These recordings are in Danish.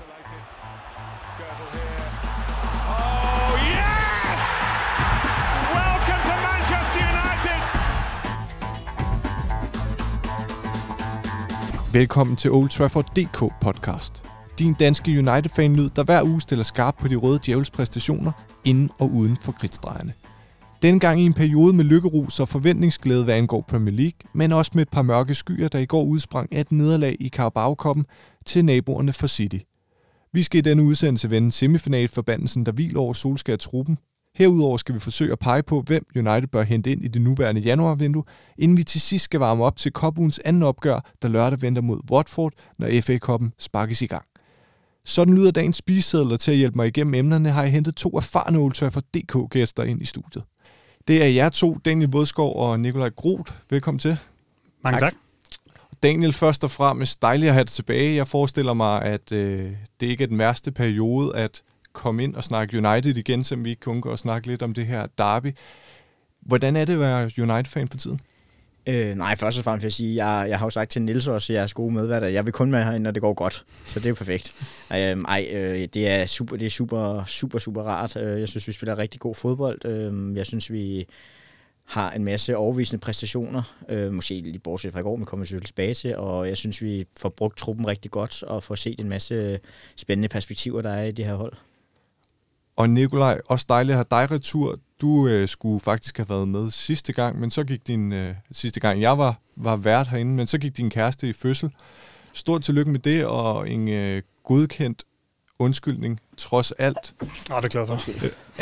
Isolated. Skirtle here. Oh, yes! Welcome to Manchester United! Velkommen til Old Trafford DK podcast. Din danske United-fan lyd, der hver uge stiller skarp på de røde djævels præstationer inden og uden for kridtstregerne. Denne gang i en periode med lykkerus og forventningsglæde, hvad angår Premier League, men også med et par mørke skyer, der i går udsprang af et nederlag i Carabao til naboerne for City. Vi skal i denne udsendelse vende semifinalforbandelsen, der hviler over Solskjaer-truppen. Herudover skal vi forsøge at pege på, hvem United bør hente ind i det nuværende januarvindue, inden vi til sidst skal varme op til Kobuens anden opgør, der lørdag venter mod Watford, når FA-koppen sparkes i gang. Sådan lyder dagens spisesedler til at hjælpe mig igennem emnerne, har jeg hentet to erfarne Old Trafford DK-gæster ind i studiet. Det er jer to, Daniel Vådskov og Nikolaj Groth. Velkommen til. Mange tak. tak. Daniel, først og fremmest dejligt at have dig tilbage. Jeg forestiller mig, at øh, det ikke er den værste periode at komme ind og snakke United igen, som vi kunne gå og snakke lidt om det her derby. Hvordan er det at være United-fan for tiden? Øh, nej, først og fremmest vil jeg sige, jeg, jeg har jo sagt til Nils også, at jeg er gode medværter. Jeg vil kun med herinde, når det går godt. Så det er jo perfekt. Øh, ej, øh, det er super, det er super, super, super rart. Øh, jeg synes, vi spiller rigtig god fodbold. Øh, jeg synes, vi har en masse overvisende præstationer. Øh, måske lige bortset fra i går, men kommer vi tilbage til. Og jeg synes, vi får brugt truppen rigtig godt og får set en masse spændende perspektiver, der er i det her hold. Og Nikolaj, også dejligt at have dig retur. Du øh, skulle faktisk have været med sidste gang, men så gik din, øh, sidste gang jeg var, var vært herinde, men så gik din kæreste i fødsel. Stort tillykke med det, og en øh, godkendt undskyldning, trods alt. Nå, det er klart for.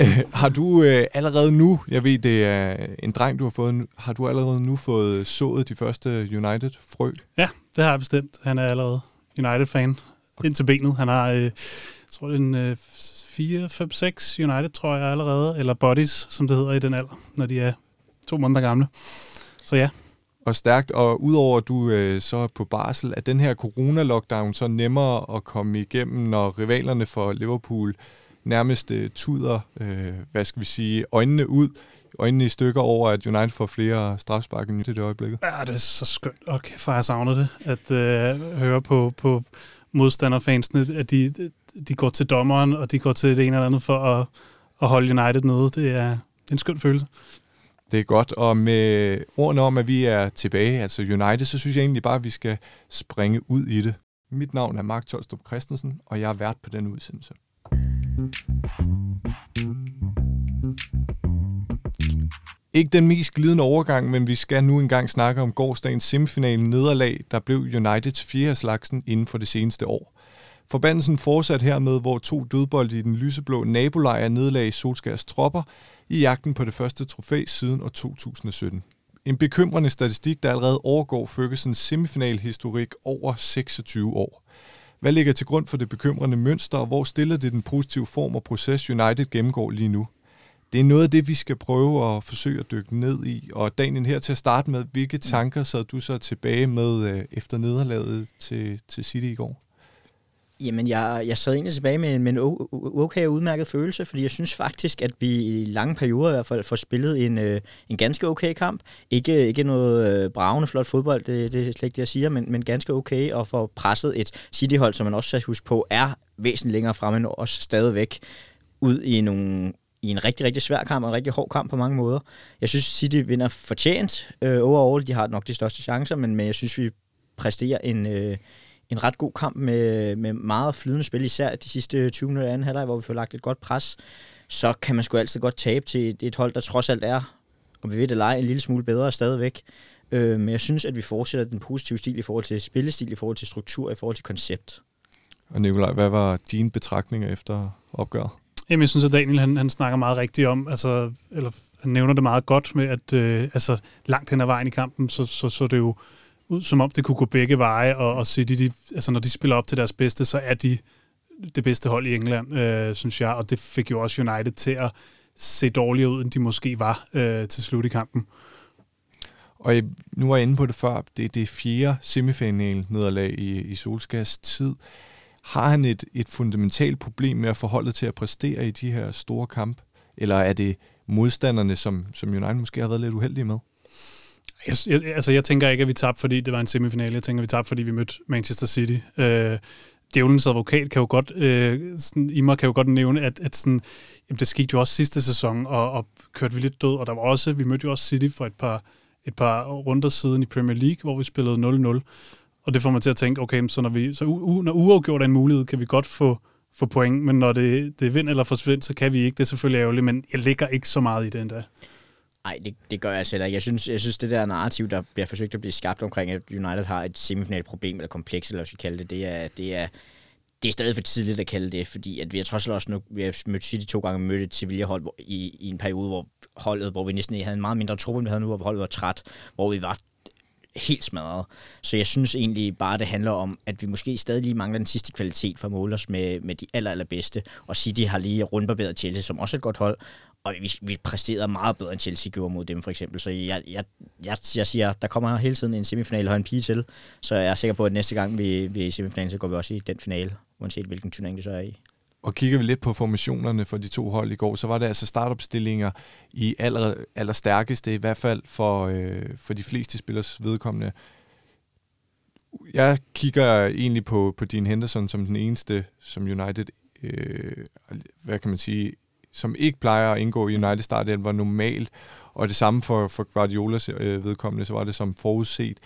Øh, har du øh, allerede nu, jeg ved, det er en dreng, du har fået, har du allerede nu fået sået de første United-frø? Ja, det har jeg bestemt. Han er allerede United-fan ind til benet. Han har, øh, jeg tror, det er en øh, 4, 5, 6 United, tror jeg allerede, eller Bodies, som det hedder i den alder, når de er to måneder gamle. Så ja. Og stærkt, og udover at du øh, så er på barsel, er den her corona-lockdown så nemmere at komme igennem, når rivalerne for Liverpool nærmest øh, tuder, øh, hvad skal vi sige, øjnene ud, øjnene i stykker over, at United får flere strafspark end i det øjeblik. Ja, det er så skønt. Okay, for jeg savner det, at øh, høre på, på modstanderfansene, at de, de går til dommeren, og de går til det ene eller andet for at, at holde United nede. Det er en skøn følelse. Det er godt, og med ordene om, at vi er tilbage, altså United, så synes jeg egentlig bare, at vi skal springe ud i det. Mit navn er Mark Tolstrup Christensen, og jeg er vært på den udsendelse. Ikke den mest glidende overgang, men vi skal nu engang snakke om gårdsdagens semifinale nederlag, der blev Uniteds fjerde slagsen inden for det seneste år. Forbandelsen fortsat hermed, hvor to dødbolde i den lyseblå nabolejr nedlagde Solskærs tropper i jagten på det første trofæ siden år 2017. En bekymrende statistik, der allerede overgår Fergusons semifinalhistorik over 26 år. Hvad ligger til grund for det bekymrende mønster, og hvor stiller det den positive form og proces, United gennemgår lige nu? Det er noget af det, vi skal prøve at forsøge at dykke ned i. Og Daniel, her til at starte med, hvilke tanker sad du så tilbage med øh, efter nederlaget til, til City i går? Jamen, jeg, jeg sad egentlig tilbage med, med en okay og udmærket følelse, fordi jeg synes faktisk, at vi i lange perioder i hvert fald får spillet en, øh, en ganske okay kamp. Ikke, ikke noget øh, bravende flot fodbold, det, det er slet ikke det, jeg siger, men, men ganske okay, og får presset et City-hold, som man også skal huske på, er væsentligt længere fremme end os stadigvæk ud i nogle i en rigtig, rigtig svær kamp, og en rigtig hård kamp på mange måder. Jeg synes, City vinder fortjent øh, overall. De har nok de største chancer, men, men jeg synes, vi præsterer en, øh, en ret god kamp med, med meget flydende spil, især de sidste 20 minutter af anden halvleg, hvor vi får lagt et godt pres, så kan man sgu altid godt tabe til et, et hold, der trods alt er, og vi ved det lege, en lille smule bedre stadigvæk. Øh, men jeg synes, at vi fortsætter den positive stil i forhold til spillestil, i forhold til struktur, i forhold til koncept. Og Nikolaj, hvad var dine betragtninger efter opgøret? Jamen, jeg synes, at Daniel han, han snakker meget rigtigt om, altså, eller han nævner det meget godt med, at øh, altså, langt hen ad vejen i kampen, så, så, så det jo ud, som om det kunne gå begge veje, og, og City, de, altså når de spiller op til deres bedste, så er de det bedste hold i England, øh, synes jeg, og det fik jo også United til at se dårligere ud, end de måske var øh, til slut i kampen. Og nu var jeg inde på det før, det er det fjerde semifinal nederlag i, i Solskjaers tid. Har han et, et fundamentalt problem med at forholde til at præstere i de her store kampe? Eller er det modstanderne, som, som United måske har været lidt uheldige med? Jeg, jeg, altså, jeg tænker ikke, at vi tabte, fordi det var en semifinale. Jeg tænker, at vi tabte, fordi vi mødte Manchester City. Øh, djævelens advokat kan jo godt, øh, sådan, Imer kan jo godt nævne, at, at sådan, jamen, det skete jo også sidste sæson, og, og kørte vi lidt død, og der var også, vi mødte jo også City for et par, et par runder siden i Premier League, hvor vi spillede 0-0, og det får mig til at tænke, okay, så når, vi, så u, når uafgjort er en mulighed, kan vi godt få, få point, men når det, det er vind eller forsvind, så kan vi ikke. Det er selvfølgelig ærgerligt, men jeg ligger ikke så meget i den der. Nej, det, det gør jeg altså selv ikke. Jeg synes, jeg synes, det der narrativ, der bliver forsøgt at blive skabt omkring, at United har et semifinalt problem, eller kompleks, eller hvad vi skal kalde det, det er, det er, det er stadig for tidligt at kalde det, fordi at vi har trods alt også nu, vi har mødt City to gange, mødt et Sevilla-hold hvor, i, i en periode, hvor holdet, hvor vi næsten havde en meget mindre truppe, end vi havde nu, hvor holdet var træt, hvor vi var helt smadret. Så jeg synes egentlig bare, det handler om, at vi måske stadig lige mangler den sidste kvalitet for at måle os med, med de aller, allerbedste. Og City har lige rundbarberet Chelsea, som også er et godt hold, og vi, vi præsterede meget bedre end Chelsea gjorde mod dem for eksempel. Så jeg, jeg, jeg, jeg siger, der kommer hele tiden en semifinal og en pige til, så jeg er sikker på, at næste gang vi, vi er i semifinalen, så går vi også i den finale, uanset hvilken turnering det så er i. Og kigger vi lidt på formationerne for de to hold i går, så var det altså startopstillinger i aller, aller stærkeste, i hvert fald for, øh, for de fleste spillers vedkommende. Jeg kigger egentlig på, på Dean Henderson som den eneste, som United, øh, hvad kan man sige, som ikke plejer at indgå i United startelv, var normalt. Og det samme for, for Guardiolas øh, vedkommende, så var det som forudset.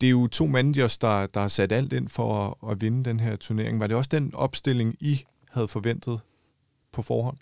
Det er jo to managers, der, der har sat alt ind for at, at vinde den her turnering. Var det også den opstilling, I havde forventet på forhånd?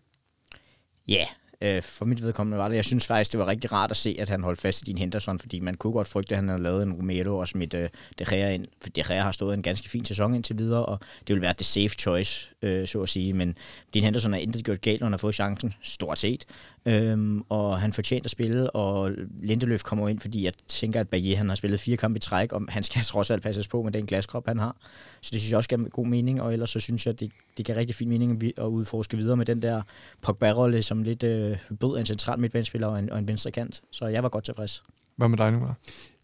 Ja, øh, for mit vedkommende var det. Jeg synes faktisk, det var rigtig rart at se, at han holdt fast i din Henderson, fordi man kunne godt frygte, at han havde lavet en Romero og smidt øh, De Gea ind, for De Gea har stået en ganske fin sæson indtil videre, og det ville være det safe choice, øh, så at sige. Men din Henderson har intet gjort galt, når han har fået chancen, stort set. Øhm, og han fortjente at spille, og Lindeløf kommer ind, fordi jeg tænker, at Bayer han har spillet fire kampe i træk, og han skal trods alt passes på med den glaskrop, han har. Så det synes jeg også giver god mening, og ellers så synes jeg, at det, det giver rigtig fin mening at udforske videre med den der Pogba-rolle, som lidt øh, bød en central midtbanespiller og en, og en venstre kant. Så jeg var godt tilfreds. Hvad med dig nu, der?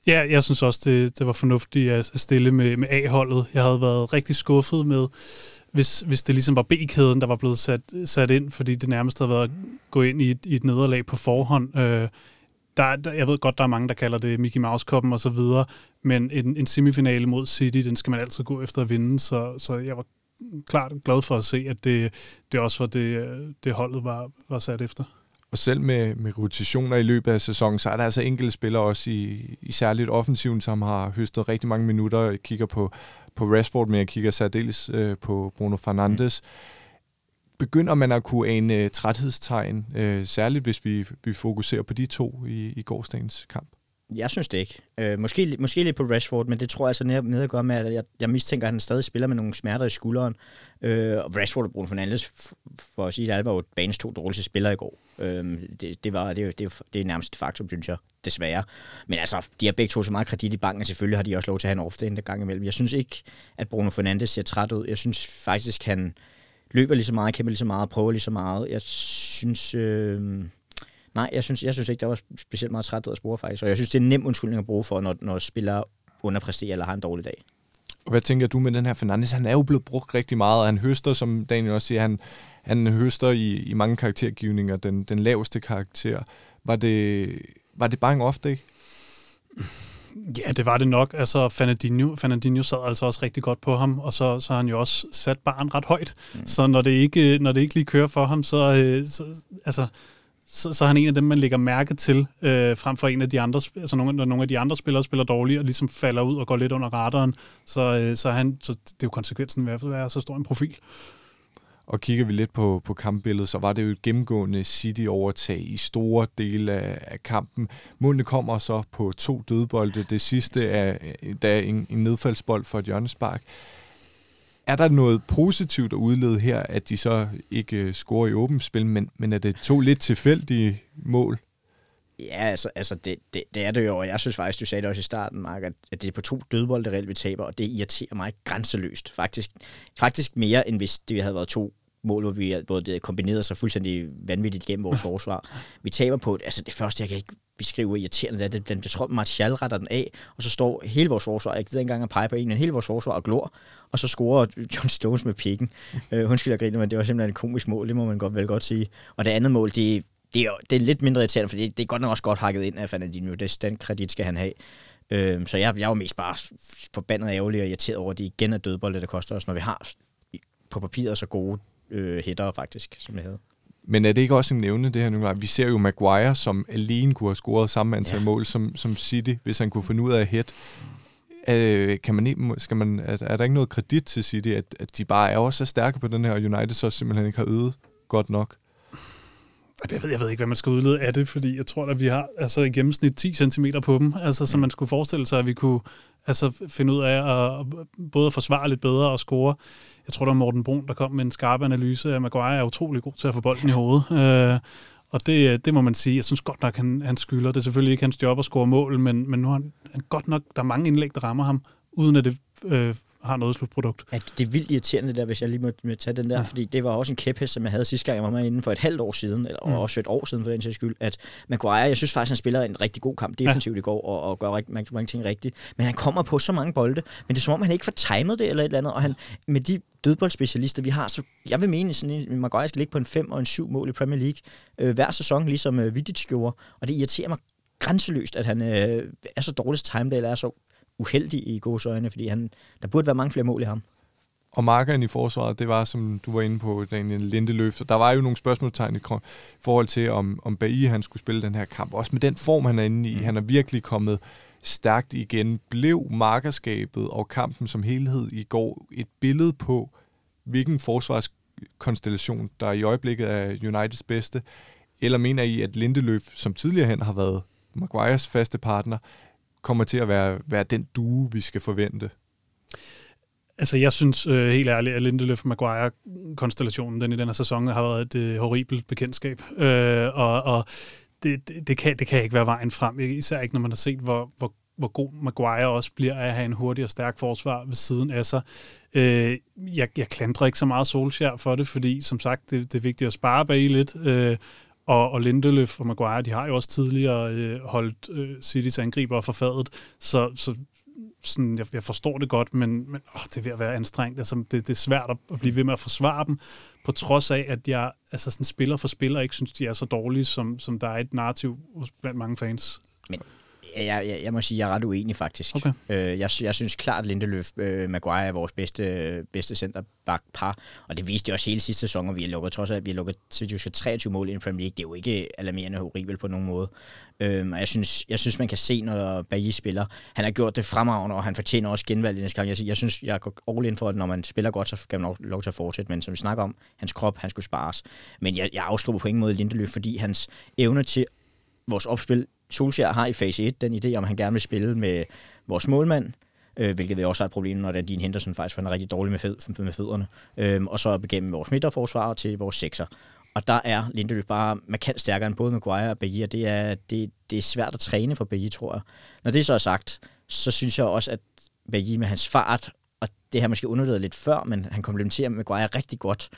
Ja, jeg synes også, det, det var fornuftigt at stille med, med A-holdet. Jeg havde været rigtig skuffet med, hvis, hvis det ligesom var B-kæden, der var blevet sat, sat ind, fordi det nærmest havde været at gå ind i et, i et nederlag på forhånd. Øh, der, der, jeg ved godt, der er mange, der kalder det Mickey Mouse-koppen og så videre, men en, en semifinale mod City, den skal man altid gå efter at vinde, så, så jeg var klart glad for at se, at det, det også var det, øh, det holdet var, var sat efter. Og selv med, med rotationer i løbet af sæsonen, så er der altså enkelte spillere også i, i særligt offensiven, som har høstet rigtig mange minutter. Jeg kigger på, på Rashford, men jeg kigger særdeles øh, på Bruno Fernandes. Begynder man at kunne ane øh, træthedstegn, øh, særligt hvis vi, vi fokuserer på de to i, i gårdsdagens kamp? Jeg synes det ikke. Øh, måske, måske lidt på Rashford, men det tror jeg altså ned at gøre med, at jeg, jeg mistænker, at han stadig spiller med nogle smerter i skulderen. Øh, og Rashford og Bruno Fernandes, for at sige det, var jo banens to dårligste spillere i går. Øh, det, det, var, det, det, det er nærmest et faktum, synes jeg, desværre. Men altså, de har begge to så meget kredit i banken, og selvfølgelig har de også lov til at have en ofte en gang imellem. Jeg synes ikke, at Bruno Fernandes ser træt ud. Jeg synes faktisk, han løber lige så meget, kæmper lige så meget, prøver lige så meget. Jeg synes... Øh, Nej, jeg synes, jeg synes ikke, der var specielt meget træt at spore faktisk. Og jeg synes, det er en nem undskyldning at bruge for, når, når spillere underpræsterer eller har en dårlig dag. Og hvad tænker du med den her Fernandes? Han er jo blevet brugt rigtig meget, og han høster, som Daniel også siger, han, han høster i, i mange karaktergivninger, den, den laveste karakter. Var det, var det bare en off-day? Ja, det var det nok. Altså, Fernandinho, Fernandinho sad altså også rigtig godt på ham, og så, så har han jo også sat barn ret højt. Mm. Så når det, ikke, når det ikke lige kører for ham, så, øh, så altså, så, så er han en af dem, man lægger mærke til, øh, frem for en af de andre, altså nogle, når nogle af de andre spillere spiller dårligt, og ligesom falder ud og går lidt under radaren, så, øh, så, han, så det er jo konsekvensen ved at være så stor en profil. Og kigger vi lidt på, på kampbilledet, så var det jo et gennemgående City-overtag i store dele af, af kampen. Målene kommer så på to dødbolde. Det sidste er øh, da en, en nedfaldsbold for et hjørnespark. Er der noget positivt at udlede her, at de så ikke øh, scorer i åbent spil, men, men er det to lidt tilfældige mål? Ja, altså, altså det, det, det er det jo, og jeg synes faktisk, du sagde det også i starten, Mark, at, at det er på to dødbolde, reelt vi taber, og det irriterer mig grænseløst. Faktisk, faktisk mere, end hvis det havde været to mål, hvor vi hvor det kombinerede sig fuldstændig vanvittigt gennem vores forsvar. Vi taber på, altså det første, jeg kan ikke beskrive irriterende, det er, det, den, jeg tror, Martial retter den af, og så står hele vores forsvar, jeg gider ikke engang at pege på en, men hele vores forsvar og glor, og så scorer John Stones med pikken. Uh, undskyld, jeg griner, men det var simpelthen et komisk mål, det må man godt vel godt sige. Og det andet mål, det, det, er, det er lidt mindre irriterende, for det, det er godt nok også godt hakket ind af Fernandinho, det, den kredit skal han have. Øh, så jeg, jeg var mest bare forbandet ærgerlig og irriteret over, at det igen er dødbolde, der koster os, når vi har på papiret så gode øh, hætter faktisk, som det havde. Men er det ikke også en nævne, det her nu? Vi ser jo Maguire, som alene kunne have scoret samme antal ja. mål som, som City, hvis han kunne finde ud af at hætte. Øh, kan man, skal man, er, er der ikke noget kredit til City, at, at de bare er også så stærke på den her, og United så simpelthen ikke har øget godt nok? Jeg ved, jeg ved ikke, hvad man skal udlede af det, fordi jeg tror, at vi har altså, i gennemsnit 10 cm på dem, altså, så mm. man skulle forestille sig, at vi kunne altså, finde ud af at både forsvare lidt bedre og score. Jeg tror, der var Morten Brun, der kom med en skarp analyse af, at Maguire er utrolig god til at få bolden i hovedet. Øh, og det, det må man sige. Jeg synes godt nok, han, han skylder. Det er selvfølgelig ikke hans job at score mål, men, men nu har han, han godt nok, der er mange indlæg, der rammer ham, uden at det øh, har noget slutprodukt. Ja, det er vildt irriterende der, hvis jeg lige må, må tage den der, ja. fordi det var også en kæphest, som jeg havde sidste gang, jeg var med inden for et halvt år siden, eller mm. også et år siden for den sags skyld, at Maguire, jeg synes faktisk, han spiller en rigtig god kamp defensivt ja. i går, og, og gør rigtig, mange, mange ting rigtigt, men han kommer på så mange bolde, men det er som om, han ikke får timet det eller et eller andet, og han, med de dødboldspecialister, vi har, så jeg vil mene, at Maguire skal ligge på en 5 og en 7 mål i Premier League øh, hver sæson, ligesom øh, Vidic gjorde, og det irriterer mig grænseløst, at han øh, er så dårligt timet, eller er så uheldig i gode øjne, fordi han, der burde være mange flere mål i ham. Og markeren i forsvaret, det var, som du var inde på, Daniel Lindeløf. Og der var jo nogle spørgsmålstegn i forhold til, om, om Bailly han skulle spille den her kamp. Også med den form, han er inde i. Mm. Han er virkelig kommet stærkt igen. Blev markerskabet og kampen som helhed i går et billede på, hvilken forsvarskonstellation, der i øjeblikket er Uniteds bedste? Eller mener I, at Lindeløf, som tidligere hen har været Maguires faste partner, kommer til at være, være den due, vi skal forvente? Altså, jeg synes øh, helt ærligt, at Lindeløf Maguire-konstellationen den i denne sæson har været et øh, horribelt bekendtskab. Øh, og og det, det, det, kan, det kan ikke være vejen frem, især ikke når man har set, hvor, hvor, hvor god Maguire også bliver at have en hurtig og stærk forsvar ved siden af sig. Øh, jeg, jeg klandrer ikke så meget Solskjær for det, fordi som sagt, det, det er vigtigt at spare bag lidt. Øh, og, og Lindeløf og Maguire, de har jo også tidligere øh, holdt øh, Citys angriber forfadet, så, så sådan, jeg, jeg forstår det godt, men, men åh, det er ved at være anstrengt. Altså, det, det er svært at, at blive ved med at forsvare dem, på trods af, at jeg altså sådan spiller for spiller ikke synes, de er så dårlige, som, som der er et narrativ blandt mange fans. Men jeg, jeg, jeg må sige, at jeg er ret uenig faktisk. Okay. Øh, jeg, jeg synes klart, at Lindeløf øh, Maguire er vores bedste, bedste centerback-par, og det viste det også hele sidste sæson, og vi har lukket, trods at vi har lukket 23 mål i en Premier League. Det er jo ikke alarmerende horribelt på nogen måde. Øh, og jeg synes, jeg synes, man kan se, når Bailly spiller. Han har gjort det fremragende, og han fortjener også genvalg i næste kamp. Jeg, jeg synes, jeg går all in for, at når man spiller godt, så skal man lov til at fortsætte. Men som vi snakker om, hans krop, han skulle spares. Men jeg, jeg afskriver på ingen måde Lindeløf, fordi hans evne til vores opspil Solskjaer har i fase 1 den idé, om han gerne vil spille med vores målmand, øh, hvilket vi også har et problem, når det er Dean Henderson faktisk, for han er rigtig dårlig med, fed, med fødderne, øh, og så igennem vores midterforsvar til vores sekser. Og der er Lindeløf bare markant stærkere end både Maguire og Bailly, og det er, det, det er svært at træne for Bailly, tror jeg. Når det så er sagt, så synes jeg også, at Bailly med hans fart, og det har måske undervurderet lidt før, men han komplementerer Maguire rigtig godt.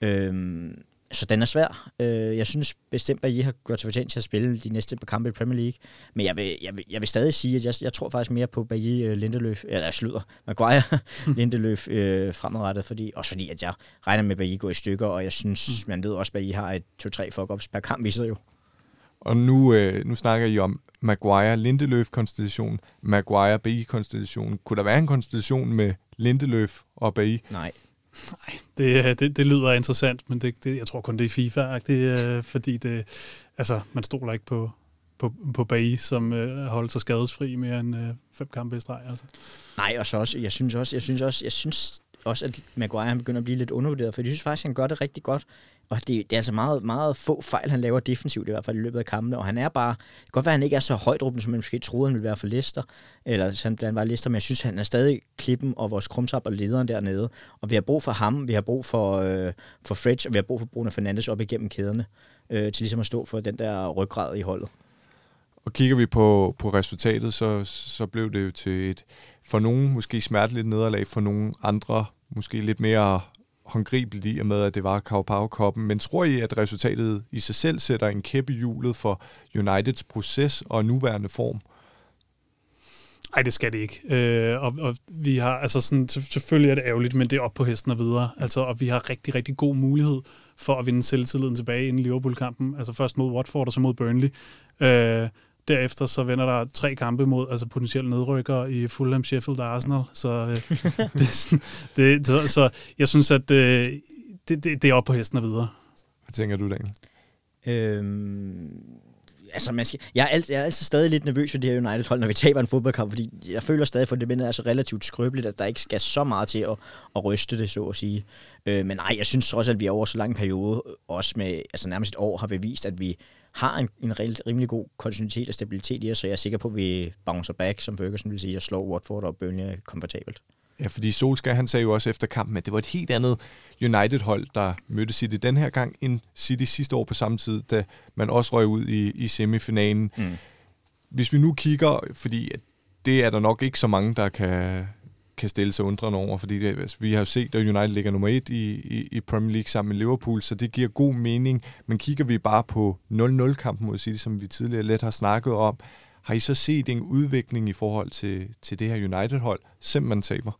Øhm, så den er svær. Øh, jeg synes bestemt, at I har gjort sig fortjent til at spille de næste par kampe i Premier League. Men jeg vil, jeg vil, jeg vil stadig sige, at jeg, jeg tror faktisk mere på Bailly uh, Lindeløf, eller slutter, Maguire Lindeløf øh, fremadrettet, fordi, også fordi, at jeg regner med, at Bailly går i stykker, og jeg synes, mm. man ved også, at Bailly har et 2-3 fuck-ups per kamp, viser jo. Og nu, øh, nu snakker I om Maguire Lindeløf konstellation, Maguire Bailly konstellation. Kunne der være en konstellation med Lindeløf og Bailly? Nej. Nej, det, øh, det, det lyder interessant, men det, det, jeg tror kun, det er FIFA, det, øh, fordi det, altså, man stoler ikke på, på, på Bay, som øh, holdt sig skadesfri mere end øh, fem kampe i streg. Altså. Nej, og så også, jeg synes også, jeg synes også, jeg synes også, at Maguire han begynder at blive lidt undervurderet, for jeg synes faktisk, han gør det rigtig godt. Og det, det er altså meget, meget få fejl, han laver defensivt, i hvert fald i løbet af kampene. Og han er bare... Det kan godt være, at han ikke er så højt som man måske troede, han ville være for Leicester. Eller som han var Leicester, men jeg synes, han er stadig klippen og vores krumsap og lederen dernede. Og vi har brug for ham, vi har brug for, øh, for Fredge, og vi har brug for Bruno Fernandes op igennem kæderne, øh, til ligesom at stå for den der ryggrad i holdet. Og kigger vi på, på resultatet, så, så blev det jo til et for nogen måske smerteligt nederlag, for nogen andre måske lidt mere håndgribeligt i og med, at det var Carabao-koppen. Men tror I, at resultatet i sig selv sætter en kæppe i hjulet for Uniteds proces og nuværende form? Nej, det skal det ikke. Øh, og, og vi har, altså sådan, selvfølgelig er det ærgerligt, men det er op på hesten og videre. Altså, og vi har rigtig, rigtig god mulighed for at vinde selvtilliden tilbage inden Liverpool-kampen. Altså først mod Watford og så mod Burnley. Øh, derefter så vender der tre kampe mod altså potentielle nedrykkere i Fulham, Sheffield og Arsenal. Så, øh, det, det, så, så jeg synes, at øh, det, det, det er op på hesten og videre. Hvad tænker du, Daniel? Øhm, altså man skal, jeg, er altid, jeg er altid stadig lidt nervøs for det her United-hold, når vi taber en fodboldkamp, fordi jeg føler stadig, for det er så relativt skrøbeligt, at der ikke skal så meget til at, at ryste det, så at sige. Øh, men nej, jeg synes også, at vi over så lang en periode, også med altså nærmest et år, har bevist, at vi har en, en rimelig god kontinuitet og stabilitet i os, så jeg er sikker på, at vi bouncer back, som Ferguson vil sige, og slår Watford og Burnley komfortabelt. Ja, fordi Solskjaer, han sagde jo også efter kampen, at det var et helt andet United-hold, der mødte City den her gang, end City sidste år på samme tid, da man også røg ud i, i semifinalen. Mm. Hvis vi nu kigger, fordi det er der nok ikke så mange, der kan, kan stille sig undrende over, fordi det, altså, vi har jo set, at United ligger nummer et i, i, i Premier League sammen med Liverpool, så det giver god mening. Men kigger vi bare på 0-0-kampen mod City, som vi tidligere let har snakket om, har I så set en udvikling i forhold til, til det her United-hold, selvom man taber?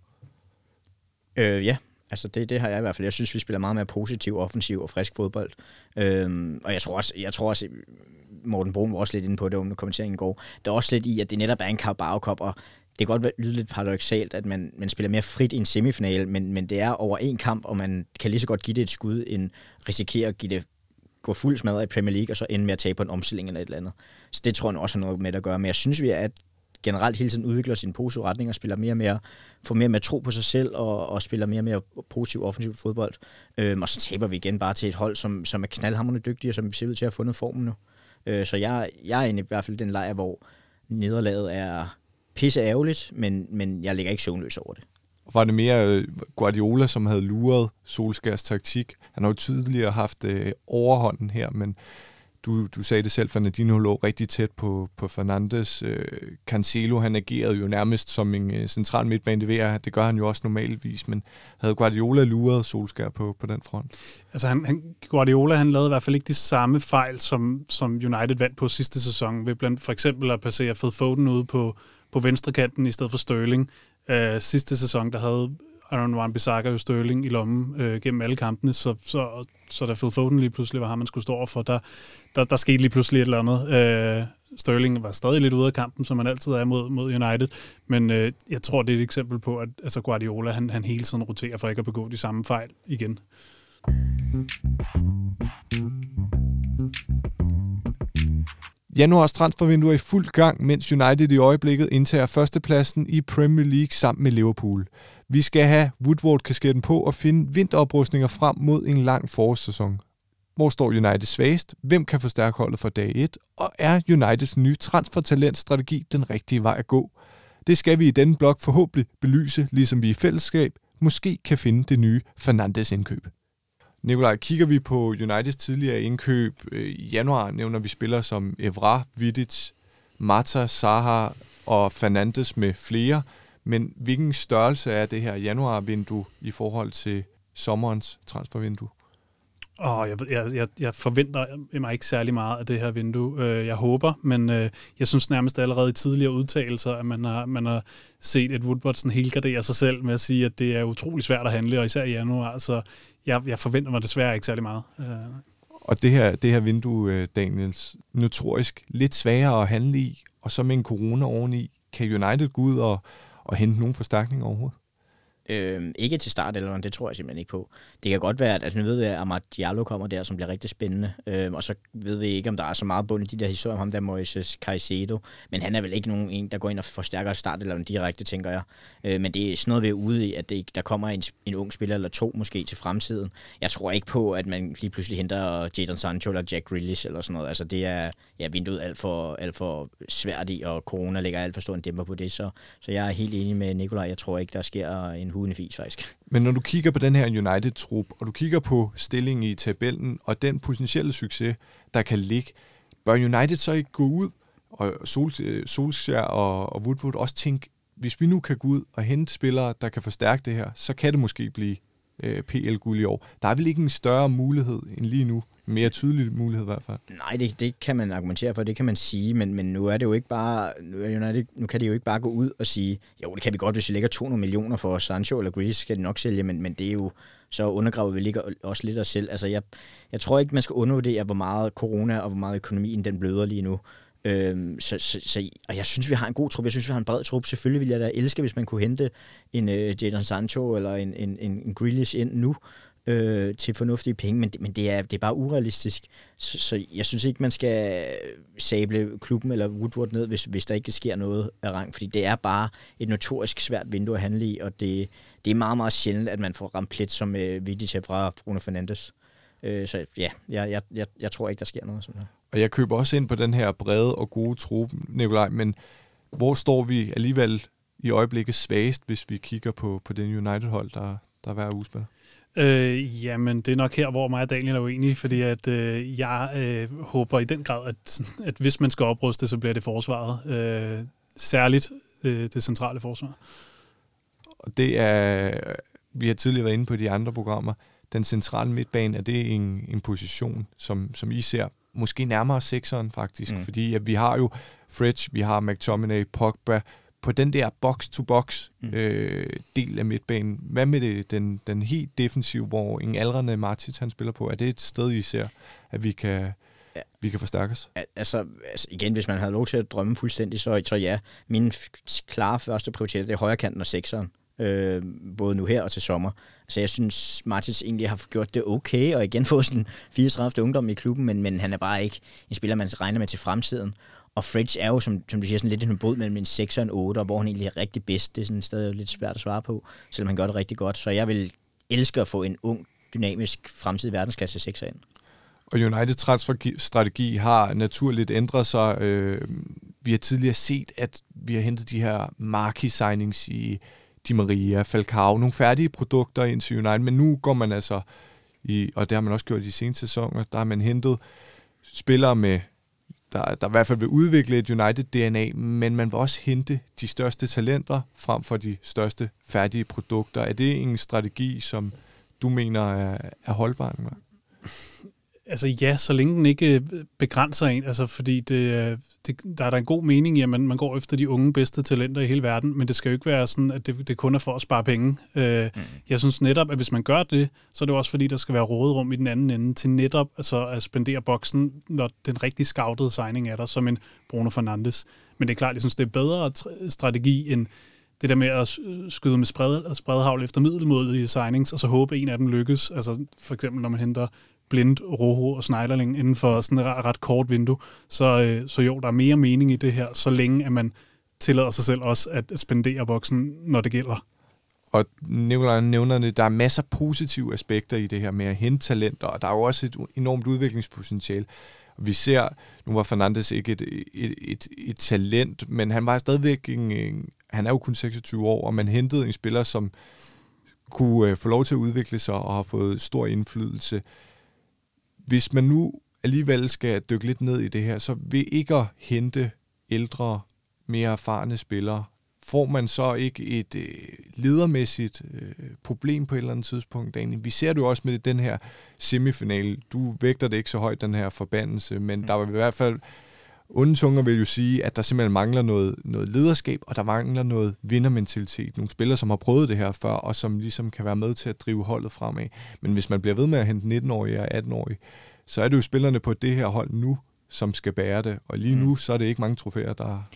Øh, ja, altså det, det har jeg i hvert fald. Jeg synes, vi spiller meget mere positiv, offensiv og frisk fodbold. Øh, og jeg tror også, jeg tror også Morten Brun var også lidt inde på det under kommenteringen i går. Der er også lidt i, at det netop er en Carabao Cup, og det kan godt lyde lidt paradoxalt, at man, man spiller mere frit i en semifinal, men, men det er over en kamp, og man kan lige så godt give det et skud, end risikere at give det gå fuld smadret i Premier League, og så ende med at tabe på en omstilling eller et eller andet. Så det tror jeg også har noget med at gøre. Men jeg synes, vi er, at generelt hele tiden udvikler sin positive retning og spiller mere og mere, får mere og mere tro på sig selv og, og spiller mere og mere positiv offensiv fodbold. Øhm, og så taber vi igen bare til et hold, som, som er knaldhamrende dygtige og som ser ud til at have fundet formen nu. Øh, så jeg, jeg er i hvert fald den lejr, hvor nederlaget er pisse ærgerligt, men, men jeg ligger ikke søvnløs over det. Var det mere øh, Guardiola, som havde luret Solskærs taktik? Han har jo tidligere haft øh, overhånden her, men du, du sagde det selv, Fernandinho lå rigtig tæt på, på Fernandes. Øh, Cancelo, han agerede jo nærmest som en øh, central midtbane, det, det gør han jo også normalvis, men havde Guardiola luret Solskær på, på den front? Altså han, han, Guardiola, han lavede i hvert fald ikke de samme fejl, som, som United vandt på sidste sæson, ved blandt for eksempel at passere Phil Foden ude på, på venstre kanten i stedet for Sterling. Øh, sidste sæson, der havde Aaron Wan-Bissaka jo Sterling i lommen øh, gennem alle kampene, så, så, så da Phil Foden lige pludselig var ham, man skulle stå over for, der, der, der skete lige pludselig et eller andet. Øh, Sterling var stadig lidt ude af kampen, som man altid er mod, mod United, men øh, jeg tror, det er et eksempel på, at altså Guardiola han, han hele tiden roterer for ikke at begå de samme fejl igen. Mm. Januars transfervindue er i fuld gang, mens United i øjeblikket indtager førstepladsen i Premier League sammen med Liverpool. Vi skal have Woodward-kasketten på og finde vinteroprustninger frem mod en lang forårssæson. Hvor står United svagest? Hvem kan forstærke holdet for dag 1? Og er Uniteds nye transfertalentstrategi den rigtige vej at gå? Det skal vi i denne blog forhåbentlig belyse, ligesom vi i fællesskab måske kan finde det nye Fernandes indkøb. Nikolaj, kigger vi på Uniteds tidligere indkøb øh, i januar, nævner vi spillere som Evra, Vidic, Mata, Saha og Fernandes med flere. Men hvilken størrelse er det her januarvindue i forhold til sommerens transfervindue? Oh, jeg, jeg, jeg, jeg forventer mig ikke særlig meget af det her vindue. Øh, jeg håber, men øh, jeg synes nærmest allerede i tidligere udtalelser, at man har, man har set et Woodward sådan helgardere sig selv med at sige, at det er utrolig svært at handle, og især i januar. Så jeg, jeg forventer mig desværre ikke særlig meget. Øh. Og det her, det her vindue, Daniels, notorisk lidt sværere at handle i, og så med en corona oveni, kan United gå ud og, og hente nogen forstærkning overhovedet? Øh, ikke til start, eller det tror jeg simpelthen ikke på. Det kan godt være, at altså, nu ved vi, at Amad Diallo kommer der, som bliver rigtig spændende. Øh, og så ved vi ikke, om der er så meget bund i de der historier om ham der Moises Caicedo. Men han er vel ikke nogen en, der går ind og forstærker start eller direkte, tænker jeg. Øh, men det er sådan noget, vi er ude i, at det, der kommer en, en ung spiller eller to måske til fremtiden. Jeg tror ikke på, at man lige pludselig henter Jadon Sancho eller Jack Grealish eller sådan noget. Altså det er ja, vinduet alt for, alt for svært i, og corona lægger alt for stor en dæmper på det. Så, så jeg er helt enig med Nikolaj. Jeg tror ikke, der sker en hudende fis, faktisk. Men når du kigger på den her United-trup, og du kigger på stillingen i tabellen, og den potentielle succes, der kan ligge, bør United så ikke gå ud, og Sol, øh, Solskjaer og, og Woodward også tænke, hvis vi nu kan gå ud og hente spillere, der kan forstærke det her, så kan det måske blive øh, PL-guld i år. Der er vel ikke en større mulighed end lige nu mere tydelig mulighed i hvert fald. Nej, det, det kan man argumentere for, det kan man sige, men, men nu er det jo ikke bare, nu, er det, nu kan det jo ikke bare gå ud og sige, jo, det kan vi godt, hvis vi lægger 200 millioner for Sancho eller Grealish, skal de nok sælge, men, men det er jo, så undergraver vi ligger også lidt os selv. Altså, jeg, jeg tror ikke, man skal undervurdere, hvor meget corona og hvor meget økonomien den bløder lige nu. Øhm, så, så, så, og jeg synes, vi har en god trup. Jeg synes, vi har en bred trup. Selvfølgelig ville jeg da elske, hvis man kunne hente en øh, Jadon Sancho eller en, en, en, en Grealish ind nu øh, til fornuftige penge, men, det, men det, er, det er bare urealistisk. Så, så jeg synes ikke, man skal sable klubben eller Woodward ned, hvis, hvis der ikke sker noget af rang, fordi det er bare et notorisk svært vindue at handle i, og det, det er meget, meget sjældent, at man får ramt plet som øh, Vidic fra Bruno Fernandes. Øh, så ja, jeg, jeg, jeg, jeg tror ikke, der sker noget sådan her. Og jeg køber også ind på den her brede og gode trup, Nikolaj, men hvor står vi alligevel i øjeblikket svagest, hvis vi kigger på, på den United-hold, der, der er hver uge spiller? Øh, jamen, det er nok her, hvor mig og Daniel er uenige, fordi at, øh, jeg øh, håber i den grad, at, at hvis man skal opruste, så bliver det forsvaret. Øh, særligt øh, det centrale forsvar. Og det er, vi har tidligere været inde på de andre programmer, den centrale midtbane, er det en, en position, som, som I ser måske nærmere sekseren faktisk, mm. fordi at vi har jo Fridge, vi har McTominay, Pogba, på den der box-to-box mm. øh, del af midtbanen. Hvad med det, den, den helt defensive, hvor en aldrende Martins han spiller på? Er det et sted, I ser, at vi kan, ja. vi kan forstærkes? Altså, altså igen, hvis man havde lov til at drømme fuldstændig, så, så ja. Min klare første prioritet, det er højre kanten og sekseren. Øh, både nu her og til sommer. Så jeg synes, Martins egentlig har gjort det okay, og igen fået sådan 34. ungdom i klubben, men, men han er bare ikke en spiller, man regner med til fremtiden. Og Fridge er jo, som, som du siger, sådan lidt en brud mellem en 6 og en 8, og hvor han egentlig er rigtig bedst. Det er sådan stadig lidt svært at svare på, selvom han gør det rigtig godt. Så jeg vil elske at få en ung, dynamisk fremtidig verdensklasse 6 ind. Og United transferstrategi har naturligt ændret sig. Øh, vi har tidligere set, at vi har hentet de her marquee signings i Di Maria, Falcao, nogle færdige produkter ind til United, men nu går man altså i, og det har man også gjort i de seneste sæsoner, der har man hentet spillere med der, der i hvert fald vil udvikle et United-DNA, men man vil også hente de største talenter frem for de største færdige produkter. Er det en strategi, som du mener er, er holdbar? Altså ja, så længe den ikke øh, begrænser en, altså fordi det, det, der er der en god mening i, at man, man går efter de unge bedste talenter i hele verden, men det skal jo ikke være sådan, at det, det kun er for at spare penge. Øh, mm. Jeg synes netop, at hvis man gør det, så er det også fordi, der skal være råderum i den anden ende til netop altså at spendere boksen, når den rigtig scoutede signing er der, som en Bruno Fernandes. Men det er klart, jeg synes, det er bedre strategi end det der med at skyde med spred, spredhavl efter middelmodige signings, og så håbe, at en af dem lykkes. Altså for eksempel, når man henter Blind, Rojo og Schneiderling inden for sådan et ret, kort vindue. Så, øh, så jo, der er mere mening i det her, så længe at man tillader sig selv også at spendere boksen, når det gælder. Og Nikolaj nævner det, der er masser af positive aspekter i det her med at hente talenter, og der er jo også et enormt udviklingspotentiale. Vi ser, nu var Fernandes ikke et, et, et, et talent, men han var stadigvæk en, en, han er jo kun 26 år, og man hentede en spiller, som kunne øh, få lov til at udvikle sig og har fået stor indflydelse. Hvis man nu alligevel skal dykke lidt ned i det her, så vil ikke at hente ældre, mere erfarne spillere, får man så ikke et øh, ledermæssigt øh, problem på et eller andet tidspunkt, Daniel? Vi ser det jo også med den her semifinal. Du vægter det ikke så højt, den her forbandelse, men mm. der var i hvert fald onde tunger vil jo sige, at der simpelthen mangler noget, noget lederskab, og der mangler noget vindermentalitet. Nogle spillere, som har prøvet det her før, og som ligesom kan være med til at drive holdet fremad. Men hvis man bliver ved med at hente 19-årige og 18-årige, så er det jo spillerne på det her hold nu, som skal bære det. Og lige nu, mm. så er det ikke mange trofæer, der,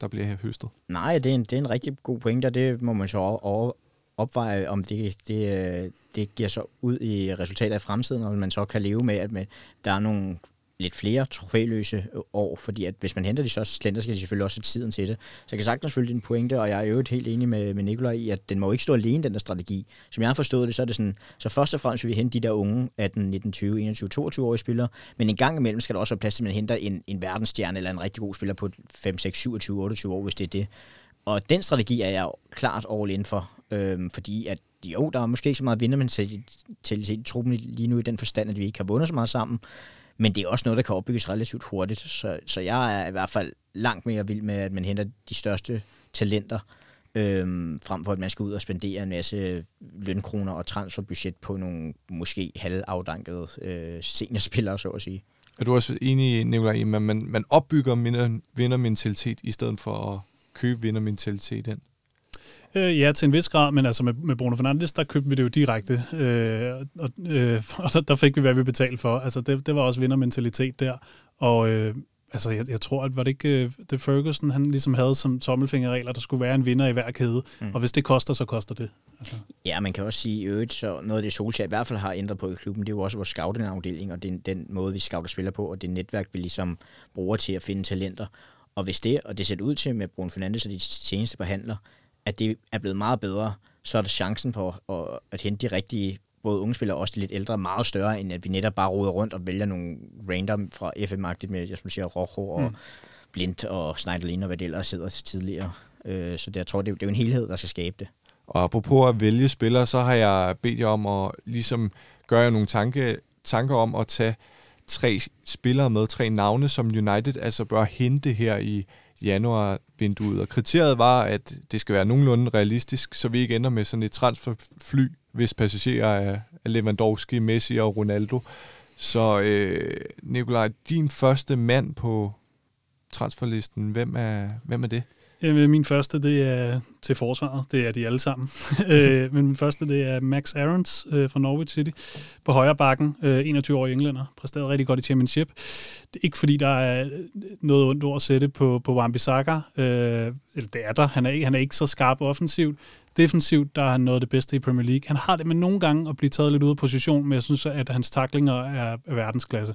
der bliver her høstet. Nej, det er, en, det er en rigtig god pointe, og det må man så over, opveje, om det, det, det giver så ud i resultater i fremtiden, og man så kan leve med, at med, der er nogle lidt flere trofæløse øh, år, fordi at hvis man henter de så slender, skal de selvfølgelig også have tiden til det. Så jeg kan sagtens følge din pointe, og jeg er jo helt enig med, med Nikolaj i, at den må ikke stå alene, den der strategi. Som jeg har forstået det, så er det sådan, så først og fremmest vil vi hente de der unge 18, 19, 20, 21, 22 årige spillere, men en gang imellem skal der også være plads til, at man henter en, en verdensstjerne eller en rigtig god spiller på 5, 6, 27, 28 år, hvis det er det. Og den strategi er jeg klart all in for, øhm, fordi at jo, der er måske ikke så meget vindermentalitet i truppen lige nu i den forstand, at vi ikke har vundet så meget sammen, men det er også noget, der kan opbygges relativt hurtigt. Så, så jeg er i hvert fald langt mere vild med, at man henter de største talenter, øhm, frem for at man skal ud og spendere en masse lønkroner og transferbudget på nogle måske halvafdankede øh, seniorspillere, så at sige. Er du også enig, Nicolaj, at man, man opbygger vindermentalitet i stedet for at købe vindermentalitet ind? Øh, ja, til en vis grad, men altså med, med Bruno Fernandes, der købte vi det jo direkte, øh, og, øh, og der, der fik vi, hvad vi betalte for. Altså det, det var også vindermentalitet der, og øh, altså jeg, jeg tror, at var det ikke uh, det Ferguson, han ligesom havde som tommelfingerregler, der skulle være en vinder i hver kæde, mm. og hvis det koster, så koster det. Altså. Ja, man kan også sige, i øvrigt, så noget af det Solskjaer i hvert fald har ændret på i klubben, det er jo også vores scouting-afdeling, og er den måde, vi scouter spiller på, og det netværk, vi ligesom bruger til at finde talenter. Og hvis det, og det ser ud til med Bruno Fernandes og de seneste behandler, at det er blevet meget bedre, så er der chancen for at, at hente de rigtige både unge spillere og også de lidt ældre, meget større, end at vi netop bare roder rundt og vælger nogle random fra FM-agtigt med, jeg siger, Rojo og mm. Blind og Schneiderlin og hvad det ellers sidder tidligere. Øh, så det, jeg tror, det, det er jo en helhed, der skal skabe det. Og apropos at vælge spillere, så har jeg bedt jer om at ligesom gøre nogle tanke, tanker om at tage tre spillere med, tre navne, som United altså bør hente her i januar-vinduet. Og kriteriet var, at det skal være nogenlunde realistisk, så vi ikke ender med sådan et transferfly, hvis passagerer er Lewandowski, Messi og Ronaldo. Så øh, Nikolaj, din første mand på transferlisten, hvem er, hvem er det? Jamen, min første, det er til forsvaret. Det er de alle sammen. Øh, men min første, det er Max Aarons øh, fra Norwich City på højre bakken. Øh, 21-årig englænder. Præsteret rigtig godt i championship. Det er ikke fordi, der er noget ondt ord at sætte på, på Wan-Bissaka. Eller det er der. Han er, han er ikke så skarp offensivt. Defensivt, der er han noget af det bedste i Premier League. Han har det med nogle gange at blive taget lidt ud af position, men jeg synes, at hans taklinger er, er verdensklasse.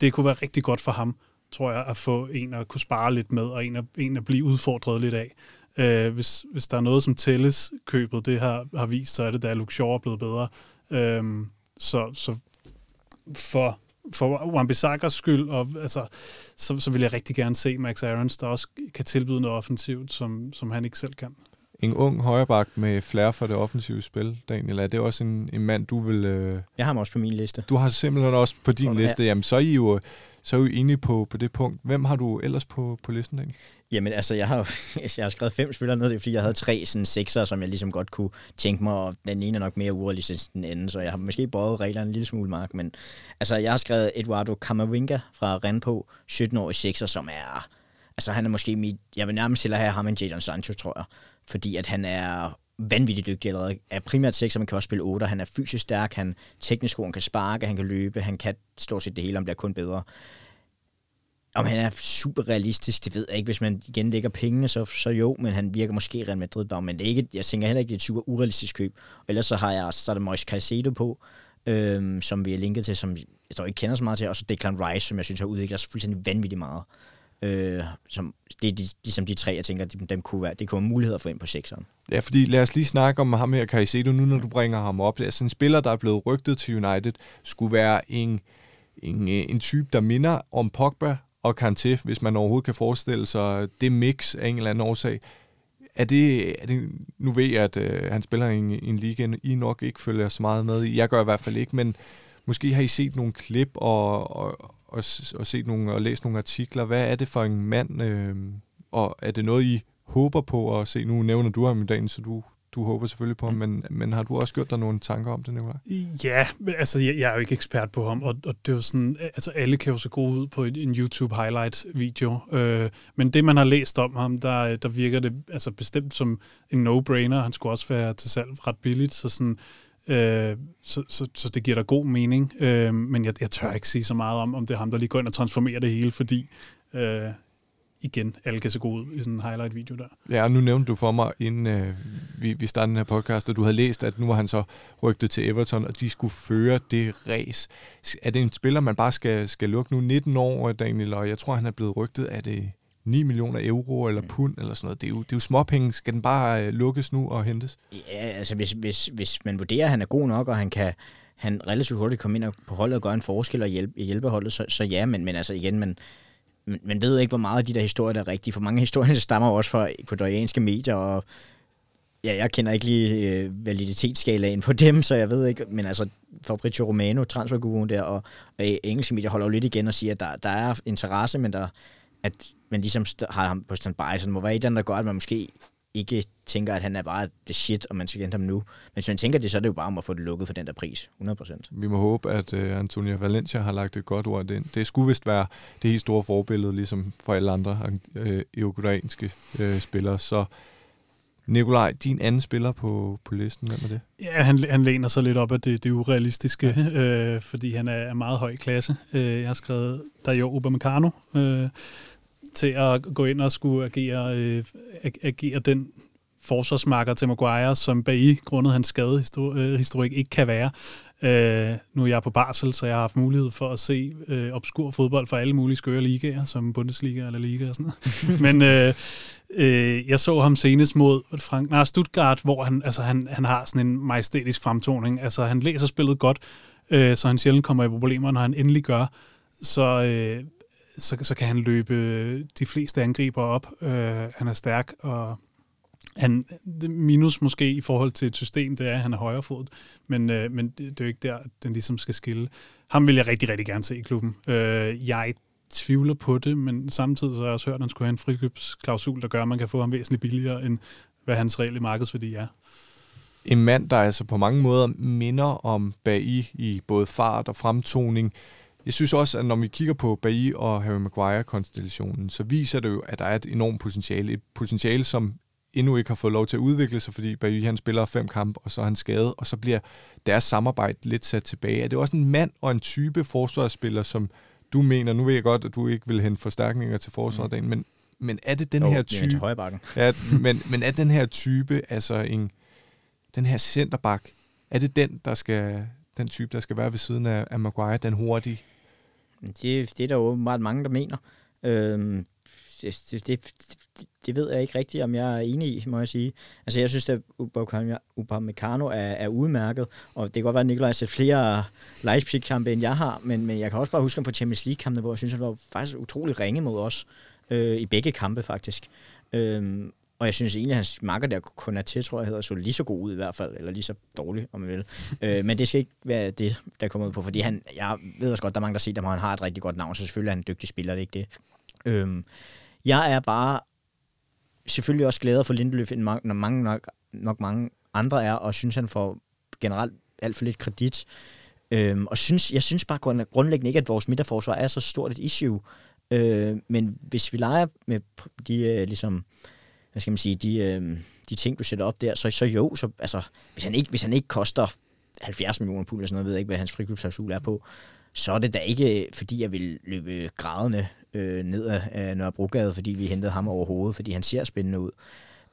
Det kunne være rigtig godt for ham tror jeg, at få en at kunne spare lidt med, og en at, en at blive udfordret lidt af. Øh, hvis, hvis der er noget, som tælles købet, det har, har vist, så er det, da Shaw er blevet bedre. Øh, så, så for, for wan skyld, og, altså, så, så vil jeg rigtig gerne se Max Aarons, der også kan tilbyde noget offensivt, som, som han ikke selv kan. En ung højreback med flere for det offensive spil, Daniel, er det også en, en mand, du vil... Øh... Jeg har ham også på min liste. Du har simpelthen også på din Sådan, liste. Jamen, så er I jo så er vi inde på, på det punkt. Hvem har du ellers på, på listen, Daniel? Jamen altså, jeg har, jeg har skrevet fem spillere ned, fordi jeg havde tre sådan sekser, som jeg ligesom godt kunne tænke mig, og den ene er nok mere urealistisk end den anden, så jeg har måske bøjet reglerne en lille smule, Mark, men altså, jeg har skrevet Eduardo Camavinga fra Renpo, 17 år i sekser, som er, altså han er måske mit, jeg vil nærmest hellere have ham end Jadon Sancho, tror jeg, fordi at han er vanvittigt dygtig allerede. Er primært 6, man kan også spille 8. Han er fysisk stærk, han teknisk han kan sparke, han kan løbe, han kan stort set det hele, han bliver kun bedre. Om han er super realistisk, det ved jeg ikke. Hvis man igen lægger pengene, så, så jo, men han virker måske Real Madrid bare. Men det er ikke, jeg tænker heller ikke, det er et super urealistisk køb. Og ellers så har jeg startet Mois Moise Caicedo på, øhm, som vi har linket til, som jeg tror ikke kender så meget til, og så Declan Rice, som jeg synes har udviklet sig fuldstændig vanvittigt meget. Øh, som, det er de, ligesom de tre, jeg tænker, dem, dem kunne være, det kunne være muligheder for ind på sekseren. Ja, fordi lad os lige snakke om ham her, Caicedo, nu når du bringer ham op. Det er en spiller, der er blevet rygtet til United, skulle være en, en, øh, en type, der minder om Pogba og Kanté, hvis man overhovedet kan forestille sig det mix af en eller anden årsag. Er det, er det nu ved jeg, at øh, han spiller i en, en liga, I nok ikke følger så meget med i. Jeg gør i hvert fald ikke, men måske har I set nogle klip og, og, og, og set nogle og læst nogle artikler. Hvad er det for en mand, øh, og er det noget, I håber på at se? Nu nævner du ham i dagen, så du, du håber selvfølgelig på ham, men, men har du også gjort dig nogle tanker om det, Nicolaj? Ja, men altså, jeg, jeg er jo ikke ekspert på ham, og, og det er jo sådan, altså alle kan jo så gode ud på en, en YouTube highlight-video, øh, men det, man har læst om ham, der, der virker det altså bestemt som en no-brainer. Han skulle også være til salg ret billigt, så sådan, Øh, Øh, så, så, så det giver da god mening. Øh, men jeg, jeg tør ikke sige så meget om, om det er ham, der lige går ind og transformerer det hele, fordi øh, igen, alle kan se god ud i sådan en highlight-video der. Ja, og nu nævnte du for mig, inden øh, vi, vi startede den her podcast, at du havde læst, at nu var han så rygtet til Everton, og de skulle føre det race. Er det en spiller, man bare skal, skal lukke nu? 19 år, Daniel, og jeg tror, han er blevet rygtet af det 9 millioner euro eller pund eller sådan noget. Det er jo, det er jo småpenge. Skal den bare øh, lukkes nu og hentes? Ja, altså hvis, hvis, hvis man vurderer, at han er god nok, og han kan han relativt hurtigt komme ind på holdet og gøre en forskel og hjælpe, hjælpe holdet, så, så ja, men, men altså igen, man, man ved ikke, hvor meget af de der historier, der er rigtige. For mange historier stammer også fra ecuadorianske medier, og ja, jeg kender ikke lige øh, validitetsskalaen på dem, så jeg ved ikke, men altså Fabrizio Romano, transferguruen der, og, og engelske medier holder jo lidt igen og siger, at der, der er interesse, men der, at man ligesom har ham på standby, så må være et der gør, at man måske ikke tænker, at han er bare det shit, og man skal hente ham nu. Men hvis man tænker det, så er det jo bare om at få det lukket for den der pris, 100%. Vi må håbe, at uh, Antonia Valencia har lagt et godt ord ind. Det skulle vist være det helt store forbillede, ligesom for alle andre uh, ecuadorianske uh, spillere. Så Nikolaj, din anden spiller på, på listen, hvem er det? Ja, han, han læner sig lidt op af det, det urealistiske, øh, fordi han er, er meget høj klasse. Øh, jeg har skrevet Dario Upamecano øh, til at gå ind og skulle agere, øh, agere den forsvarsmarker til Maguire, som bag grundet hans skadehistorik ikke kan være. Øh, nu er jeg på barsel, så jeg har haft mulighed for at se øh, obskur fodbold fra alle mulige skøre ligaer, som Bundesliga eller Liga og sådan noget. Men øh, øh, jeg så ham senest mod Frank, nej, Stuttgart, hvor han, altså, han, han har sådan en majestætisk fremtoning. Altså, han læser spillet godt, øh, så han sjældent kommer i problemer, når han endelig gør. Så, øh, så, så kan han løbe de fleste angriber op. Øh, han er stærk, og han, minus måske i forhold til et system, det er, at han er højrefodet, men, øh, men det, er jo ikke der, den ligesom skal skille. Ham vil jeg rigtig, rigtig gerne se i klubben. Øh, jeg tvivler på det, men samtidig så har jeg også hørt, at han skulle have en frikøbsklausul, der gør, at man kan få ham væsentligt billigere, end hvad hans reelle markedsværdi er. En mand, der altså på mange måder minder om Bailly i både fart og fremtoning. Jeg synes også, at når vi kigger på Bailly og Harry Maguire-konstellationen, så viser det jo, at der er et enormt potentiale. Et potentiale, som endnu ikke har fået lov til at udvikle sig, fordi Bailly han spiller fem kampe, og så er han skadet, og så bliver deres samarbejde lidt sat tilbage. Er det også en mand og en type forsvarsspiller, som du mener, nu ved jeg godt, at du ikke vil hente forstærkninger til forsvaret, mm. men, men er det den jo, her type... Ja, men, men er den her type, altså en, den her centerback, er det den, der skal, den type, der skal være ved siden af, af Maguire, den hurtige? Det, det er der jo meget mange, der mener. Øh, det, det, det, det ved jeg ikke rigtigt, om jeg er enig i, må jeg sige. Altså, jeg synes, at Upamecano er, er udmærket, og det kan godt være, at Nikolaj har set flere Leipzig-kampe, end jeg har, men, men jeg kan også bare huske ham på Champions League-kampene, hvor jeg synes, han var faktisk utrolig ringe mod os, øh, i begge kampe faktisk. Øh, og jeg synes egentlig, at hans marker der kun er til, tror jeg hedder, så lige så god ud i hvert fald, eller lige så dårlig, om man vil. øh, men det skal ikke være det, der kommer ud på, fordi han, jeg ved også godt, der er mange, der siger, at han har et rigtig godt navn, så selvfølgelig er han en dygtig spiller, det er ikke det. Øhm, jeg er bare selvfølgelig også glad for Lindeløf, end mange, når mange nok, nok mange andre er, og synes, han får generelt alt for lidt kredit. Øhm, og synes, jeg synes bare grundlæggende ikke, at vores midterforsvar er så stort et issue. Øh, men hvis vi leger med de, øh, ligesom, hvad skal man sige, de, øh, de ting, du sætter op der, så, så jo, så, altså, hvis, han ikke, hvis han ikke koster 70 millioner pund eller sådan noget, ved jeg ikke, hvad hans frikøbsklausul er på, så er det da ikke, øh, fordi jeg vil løbe grædende øh, ned af øh, Nørrebrogade, fordi vi hentede ham overhovedet, fordi han ser spændende ud.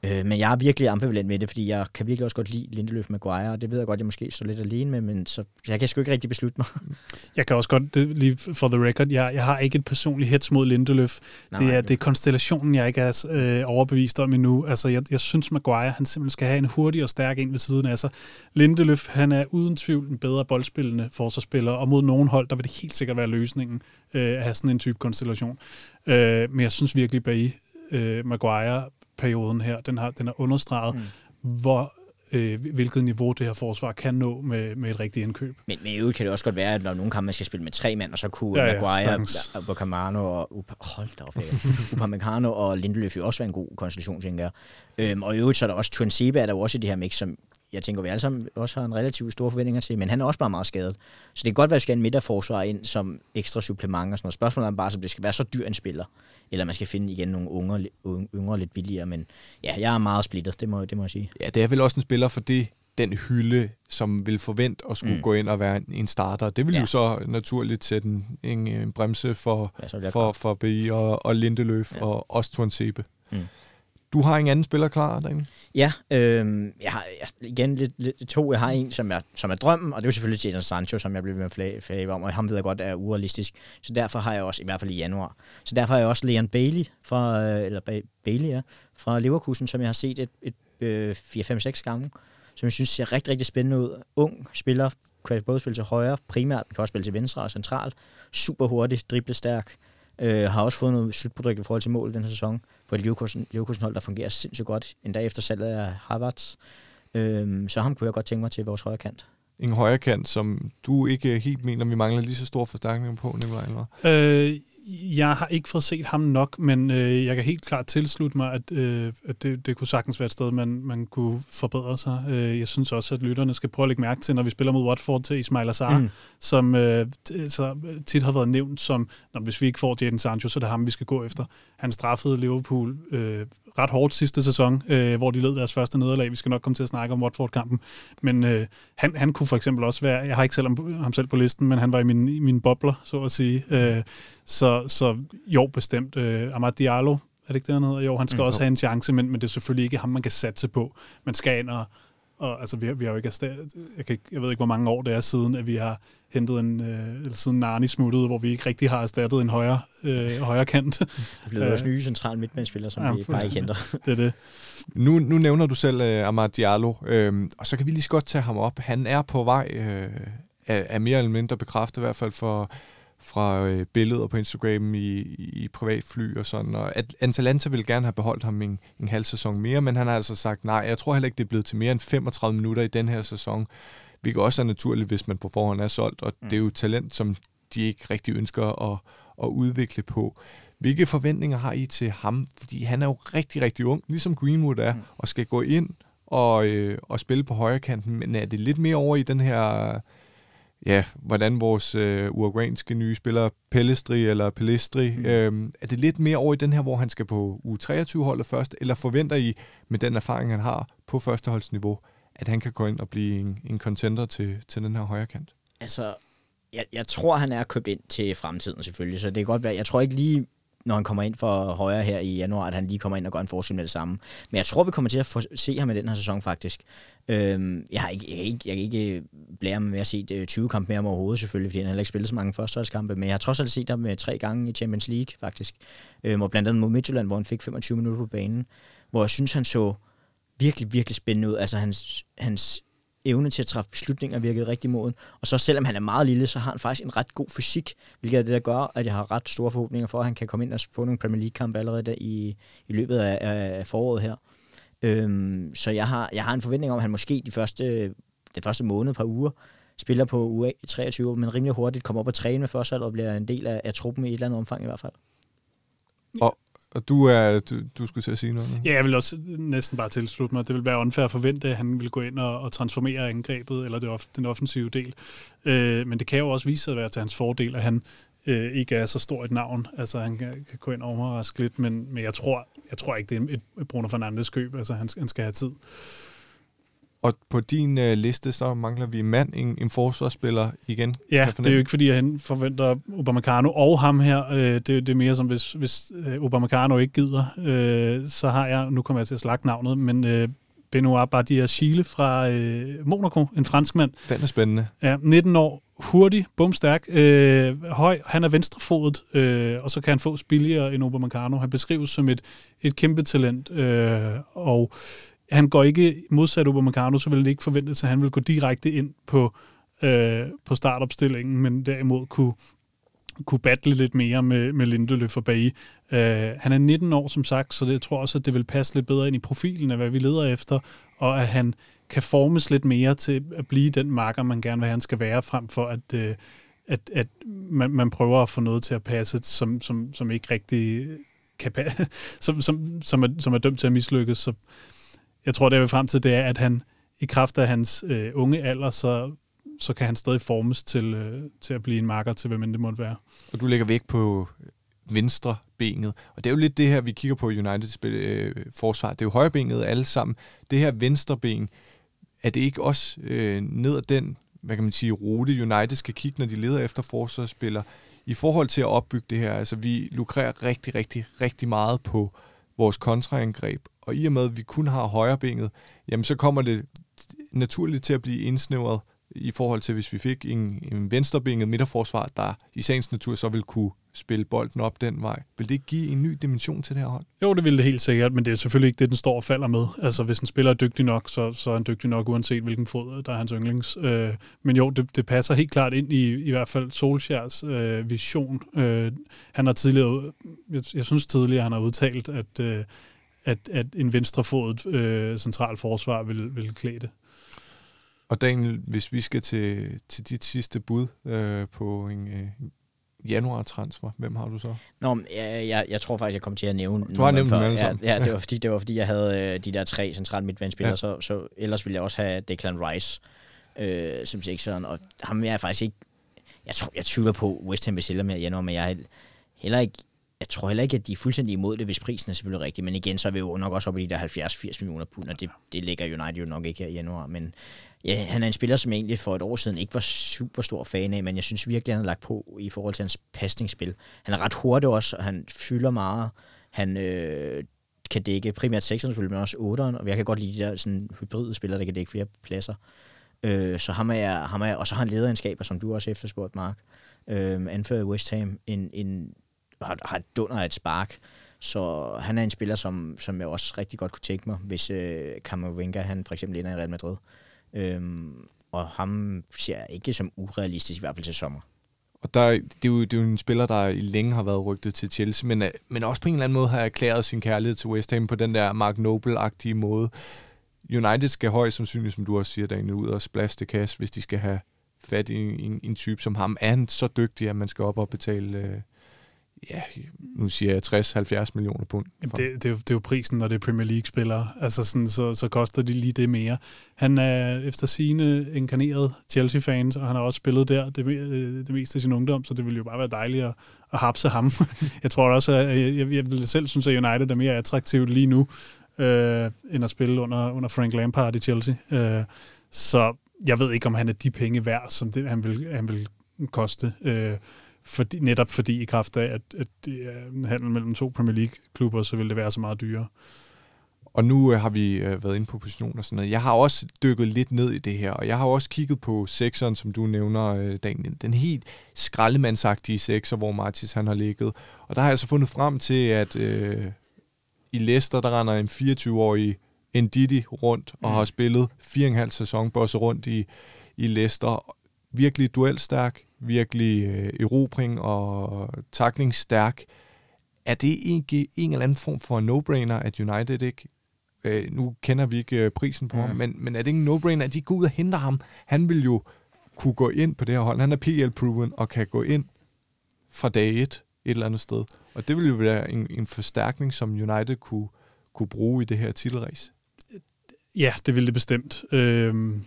Øh, men jeg er virkelig ambivalent med det, fordi jeg kan virkelig også godt lide Lindeløf Maguire, og det ved jeg godt, jeg måske står lidt alene med, men så jeg kan sgu ikke rigtig beslutte mig. Jeg kan også godt, det, lige for the record, jeg, jeg har ikke et personligt hets mod Lindeløf. Nej, det, er, det er konstellationen, jeg ikke er øh, overbevist om endnu. Altså, jeg, jeg synes, Maguire, han simpelthen skal have en hurtig og stærk ind ved siden af sig. Lindeløf, han er uden tvivl en bedre boldspillende forsvarsspiller, og mod nogen hold, der vil det helt sikkert være løsningen øh, at have sådan en type konstellation. Øh, men jeg synes virkelig, Bailly øh, Maguire perioden her, den har, den har understreget, mm. hvor øh, hvilket niveau det her forsvar kan nå med, med et rigtigt indkøb. Men, men i øvrigt kan det også godt være, at når nogen kampe man skal spille med tre mand, og så kunne ja, ja, Maguire, Bocamano og Upa, hold da op, Upamecano og Lindeløf jo også være en god konstellation, tænker jeg. Øhm, og i øvrigt så er der også Tuanzebe, er der også i det her mix, som jeg tænker, vi alle sammen også har en relativt store forventninger til, men han er også bare meget skadet. Så det kan godt være, at vi skal have en midterforsvar ind som ekstra supplement og sådan noget. Spørgsmålet er bare, om det skal være så dyr en spiller, eller man skal finde igen nogle yngre, yngre lidt billigere, men ja, jeg er meget splittet, det må, det må jeg sige. Ja, det er vel også en spiller for det, den hylde, som vil forvente at skulle mm. gå ind og være en starter. Det vil ja. jo så naturligt sætte en, en, en bremse for, ja, for, for B og, og Lindeløf ja. og også Tornsebe. Mm. Du har en anden spiller klar, Daniel? Ja, øh, jeg har jeg, igen lidt, lidt, to. Jeg har en, som er, som er drømmen, og det er jo selvfølgelig Jadon Sancho, som jeg blev med flag, flag om, og ham ved jeg godt er urealistisk. Så derfor har jeg også, i hvert fald i januar, så derfor har jeg også Leon Bailey fra, øh, eller Bailey, ja, fra Leverkusen, som jeg har set et, et, øh, et 4-5-6 gange, som jeg synes ser rigtig, rigtig spændende ud. Ung spiller, kan både spille til højre, primært, kan også spille til venstre og centralt. Super hurtig, driblestærk. Øh, har også fået noget slutprodukt i forhold til mål den her sæson på et Leverkusen-hold, der fungerer sindssygt godt, endda efter salget af Havertz. Øh, så ham kunne jeg godt tænke mig til vores højre kant. En højre kant, som du ikke helt mener, vi mangler lige så stor forstærkning på, Nikolaj? Øh, jeg har ikke fået set ham nok, men øh, jeg kan helt klart tilslutte mig, at, øh, at det, det kunne sagtens være et sted, man, man kunne forbedre sig. Øh, jeg synes også, at lytterne skal prøve at lægge mærke til, når vi spiller mod Watford til Ismail Azar, mm. som øh, så tit har været nævnt som, når hvis vi ikke får Jadon Sancho, så er det ham, vi skal gå efter. Han straffede Liverpool øh, ret hårdt sidste sæson, øh, hvor de led deres første nederlag. Vi skal nok komme til at snakke om Watford-kampen. Men øh, han, han kunne for eksempel også være, jeg har ikke selv ham, ham selv på listen, men han var i min, i min bobler, så at sige. Øh, så, så jo, bestemt. Øh, Amad Diallo, er det ikke det, han hedder? Jo, han skal mm, også have en chance, men, men det er selvfølgelig ikke ham, man kan satse på. Man skal ind og, og altså, vi, har, vi har jo ikke jeg, kan, jeg ved ikke, hvor mange år det er siden, at vi har hentet en, øh, eller siden Narni smuttede, hvor vi ikke rigtig har erstattet en højre, øh, højre kant. Det bliver også nye central midtbanespillere, som ja, vi bare ikke henter. det er det. Nu, nu nævner du selv uh, Amad Diallo, øh, og så kan vi lige så godt tage ham op. Han er på vej, øh, er, er mere eller mindre bekræftet i hvert fald for fra øh, billeder på Instagram i, i privatfly og sådan. Og at Atalanta ville gerne have beholdt ham en, en halv sæson mere, men han har altså sagt nej. Jeg tror heller ikke, det er blevet til mere end 35 minutter i den her sæson. Hvilket også er naturligt, hvis man på forhånd er solgt, og mm. det er jo talent, som de ikke rigtig ønsker at, at udvikle på. Hvilke forventninger har I til ham? Fordi han er jo rigtig, rigtig ung, ligesom Greenwood er, mm. og skal gå ind og, øh, og spille på højre kanten. Men er det lidt mere over i den her ja, hvordan vores øh, uruguayanske nye spiller, Pellestri eller Pellestri, mm. øh, er det lidt mere over i den her, hvor han skal på U23-holdet først, eller forventer I med den erfaring, han har på førsteholdsniveau, at han kan gå ind og blive en, en contender til, til den her højre kant? Altså, jeg, jeg tror, han er købt ind til fremtiden selvfølgelig, så det kan godt være, jeg tror ikke lige, når han kommer ind for højre her i januar, at han lige kommer ind og gør en forskel med det samme. Men jeg tror, vi kommer til at få, se ham i den her sæson faktisk. Øhm, jeg, har ikke, jeg, kan ikke, jeg kan ikke øh, blære mig med at se øh, 20 kampe mere om overhovedet selvfølgelig, fordi han har heller ikke spillet så mange førsteholdskampe, men jeg har trods alt set ham med tre gange i Champions League faktisk. Øhm, og blandt andet mod Midtjylland, hvor han fik 25 minutter på banen, hvor jeg synes, han så virkelig, virkelig spændende ud. Altså hans, hans evne til at træffe beslutninger virkede rigtig moden. Og så selvom han er meget lille, så har han faktisk en ret god fysik, hvilket er det, der gør, at jeg har ret store forhåbninger for, at han kan komme ind og få nogle Premier League-kampe allerede der i, i løbet af, af foråret her. Øhm, så jeg har, jeg har en forventning om, at han måske de første, de første måned, par uger, spiller på UA 23, men rimelig hurtigt kommer op og træne med førstehold og bliver en del af, af truppen i et eller andet omfang i hvert fald. Og, og du, er, du, du skulle til at sige noget nu? Ja, jeg vil også næsten bare tilslutte mig. Det vil være unfair at forvente, at han vil gå ind og, og transformere angrebet, eller det, off, den offensive del. Øh, men det kan jo også vise sig at være til hans fordel, at han øh, ikke er så stor et navn. Altså, han kan, kan gå ind og overraske lidt, men, men jeg, tror, jeg tror ikke, det er et, et Bruno Fernandes køb. Altså, han, han skal have tid. Og på din øh, liste, så mangler vi en mand, en, en forsvarsspiller igen. Ja, det er jo ikke fordi, han forventer Obamacano og ham her. Øh, det, det er mere som, hvis, hvis øh, Obamacano ikke gider, øh, så har jeg, nu kommer jeg til at slagte navnet, men øh, Benoit Bardia Chile fra øh, Monaco, en franskmand. Den er spændende. Ja, 19 år, hurtig, bumstærk, øh, høj, han er venstrefodet, øh, og så kan han få billigere end Obamacano. Han beskrives som et, et kæmpe talent, øh, og han går ikke modsat Upamecano, så vil det ikke forventes, at han vil gå direkte ind på, øh, på startopstillingen, men derimod kunne, kunne battle lidt mere med, med Lindeløf og Bage. Øh, han er 19 år, som sagt, så det, jeg tror også, at det vil passe lidt bedre ind i profilen af, hvad vi leder efter, og at han kan formes lidt mere til at blive den marker, man gerne vil have, han skal være, frem for at, øh, at, at man, man prøver at få noget til at passe, som, som, som ikke rigtig kan som, som, som, er, som er dømt til at mislykkes. Så jeg tror, det er frem til, det er, at han i kraft af hans øh, unge alder, så, så kan han stadig formes til, øh, til at blive en marker til, hvem end det måtte være. Og du lægger væk på venstre benet. Og det er jo lidt det her, vi kigger på Uniteds øh, forsvar. Det er jo højre benet alle sammen. Det her venstre ben, er det ikke også øh, ned ad den, hvad kan man sige, rute United skal kigge, når de leder efter forsvarsspillere, i forhold til at opbygge det her? Altså, vi lukrerer rigtig, rigtig, rigtig meget på vores kontraangreb, og i og med, at vi kun har højrebenet, jamen så kommer det naturligt til at blive indsnævret i forhold til, hvis vi fik en, en venstrebenet midterforsvar, der i sagens natur så vil kunne spille bolden op den vej. Vil det ikke give en ny dimension til det her hold? Jo, det ville det helt sikkert, men det er selvfølgelig ikke det, den står og falder med. Altså, hvis en spiller er dygtig nok, så, så er han dygtig nok, uanset hvilken fod, der er hans yndlings. Øh, men jo, det, det passer helt klart ind i i hvert fald Solskjærs øh, vision. Øh, han har tidligere, jeg, jeg synes tidligere, han har udtalt, at, øh, at, at en venstrefodet øh, central forsvar vil, vil klæde det. Og Daniel, hvis vi skal til, til dit sidste bud øh, på en, øh, januar-transfer, hvem har du så? Nå, jeg, jeg, jeg tror faktisk, jeg kom til at nævne Du har nævnt dem alle sammen. Ja, ja, det var fordi, det var, fordi jeg havde øh, de der tre centrale midtbanespillere, ja. så, så ellers ville jeg også have Declan Rice øh, som sekseren, og ham er jeg faktisk ikke... Jeg, tror, jeg tvivler på, West Ham vil sælge med i januar, men jeg er heller ikke jeg tror heller ikke, at de er fuldstændig imod det, hvis prisen er selvfølgelig rigtig, men igen, så er vi jo nok også oppe i de der 70-80 millioner pund, og det, det ligger United jo nok ikke her i januar, men ja, han er en spiller, som egentlig for et år siden ikke var super stor fan af, men jeg synes virkelig, han har lagt på i forhold til hans pasningsspil. Han er ret hurtig også, og han fylder meget. Han øh, kan dække primært 6'eren selvfølgelig, men også 8'eren, og jeg kan godt lide de der sådan, hybride spillere, der kan dække flere pladser. Øh, så ham er, ham er, og så har han lederegenskaber, som du også efterspurgt, Mark. Øh, anfører West Ham en, en, har, har et dunder af et spark. Så han er en spiller, som, som jeg også rigtig godt kunne tænke mig, hvis øh, Camavinga, han for eksempel ender i Real Madrid. Øhm, og ham ser jeg ikke som urealistisk, i hvert fald til sommer. Og der, det, er jo, det er jo en spiller, der i længe har været rygtet til Chelsea, men, øh, men også på en eller anden måde har erklæret sin kærlighed til West Ham på den der Mark Noble-agtige måde. United skal højst sandsynligt, som du også siger, Daniel, ud og splaste kasse, hvis de skal have fat i en, en type som ham. Er han så dygtig, at man skal op og betale, øh, ja, nu siger jeg 60-70 millioner pund? Det, det, er jo, det er jo prisen, når det er Premier League-spillere. Altså sådan, så, så koster de lige det mere. Han er efter sine inkarneret Chelsea-fans, og han har også spillet der det, øh, det meste af sin ungdom, så det ville jo bare være dejligt at, at hapse ham. jeg tror også, at jeg, jeg, jeg vil selv synes, at United er mere attraktivt lige nu, øh, end at spille under, under Frank Lampard i Chelsea. Øh, så jeg ved ikke, om han er de penge værd, som det, han, vil, han vil koste. Øh, fordi, netop fordi i kraft af, at, at det er en handel mellem to Premier League-klubber, så vil det være så meget dyrere. Og nu øh, har vi øh, været inde på position og sådan noget. Jeg har også dykket lidt ned i det her, og jeg har også kigget på sekseren, som du nævner, øh, Daniel. Den helt skraldemandsagtige sekser, hvor Martis han har ligget. Og der har jeg så fundet frem til, at øh, i Leicester, der render en 24-årig Ndidi rundt og mm. har spillet 4,5 sæson, bosset rundt i, i Leicester. Virkelig duelstærk, virkelig øh, erobring og taklingsstærk. Er det ikke en eller anden form for no-brainer, at United ikke øh, nu kender vi ikke øh, prisen på mm. ham, men, men er det ikke en no-brainer, at de går ud og henter ham? Han vil jo kunne gå ind på det her hold. Han er PL-proven og kan gå ind fra dag et et eller andet sted. Og det vil jo være en, en forstærkning, som United kunne, kunne bruge i det her titelrace. Ja, det ville det bestemt. Øhm,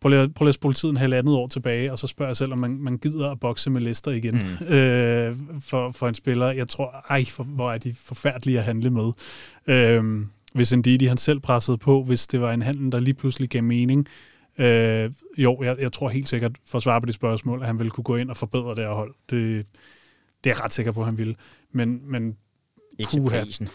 prøv, lige, prøv lige at spole tiden halvandet år tilbage, og så spørger jeg selv, om man, man gider at bokse med Leicester igen mm. øh, for, for en spiller. Jeg tror, ej, for, hvor er de forfærdelige at handle med. Øhm, hvis Ndidi han selv pressede på, hvis det var en handel, der lige pludselig gav mening. Øh, jo, jeg, jeg tror helt sikkert, for at svare på de spørgsmål, at han ville kunne gå ind og forbedre det her hold. Det, det er jeg ret sikker på, at han ville. Men, men ikke til prisen.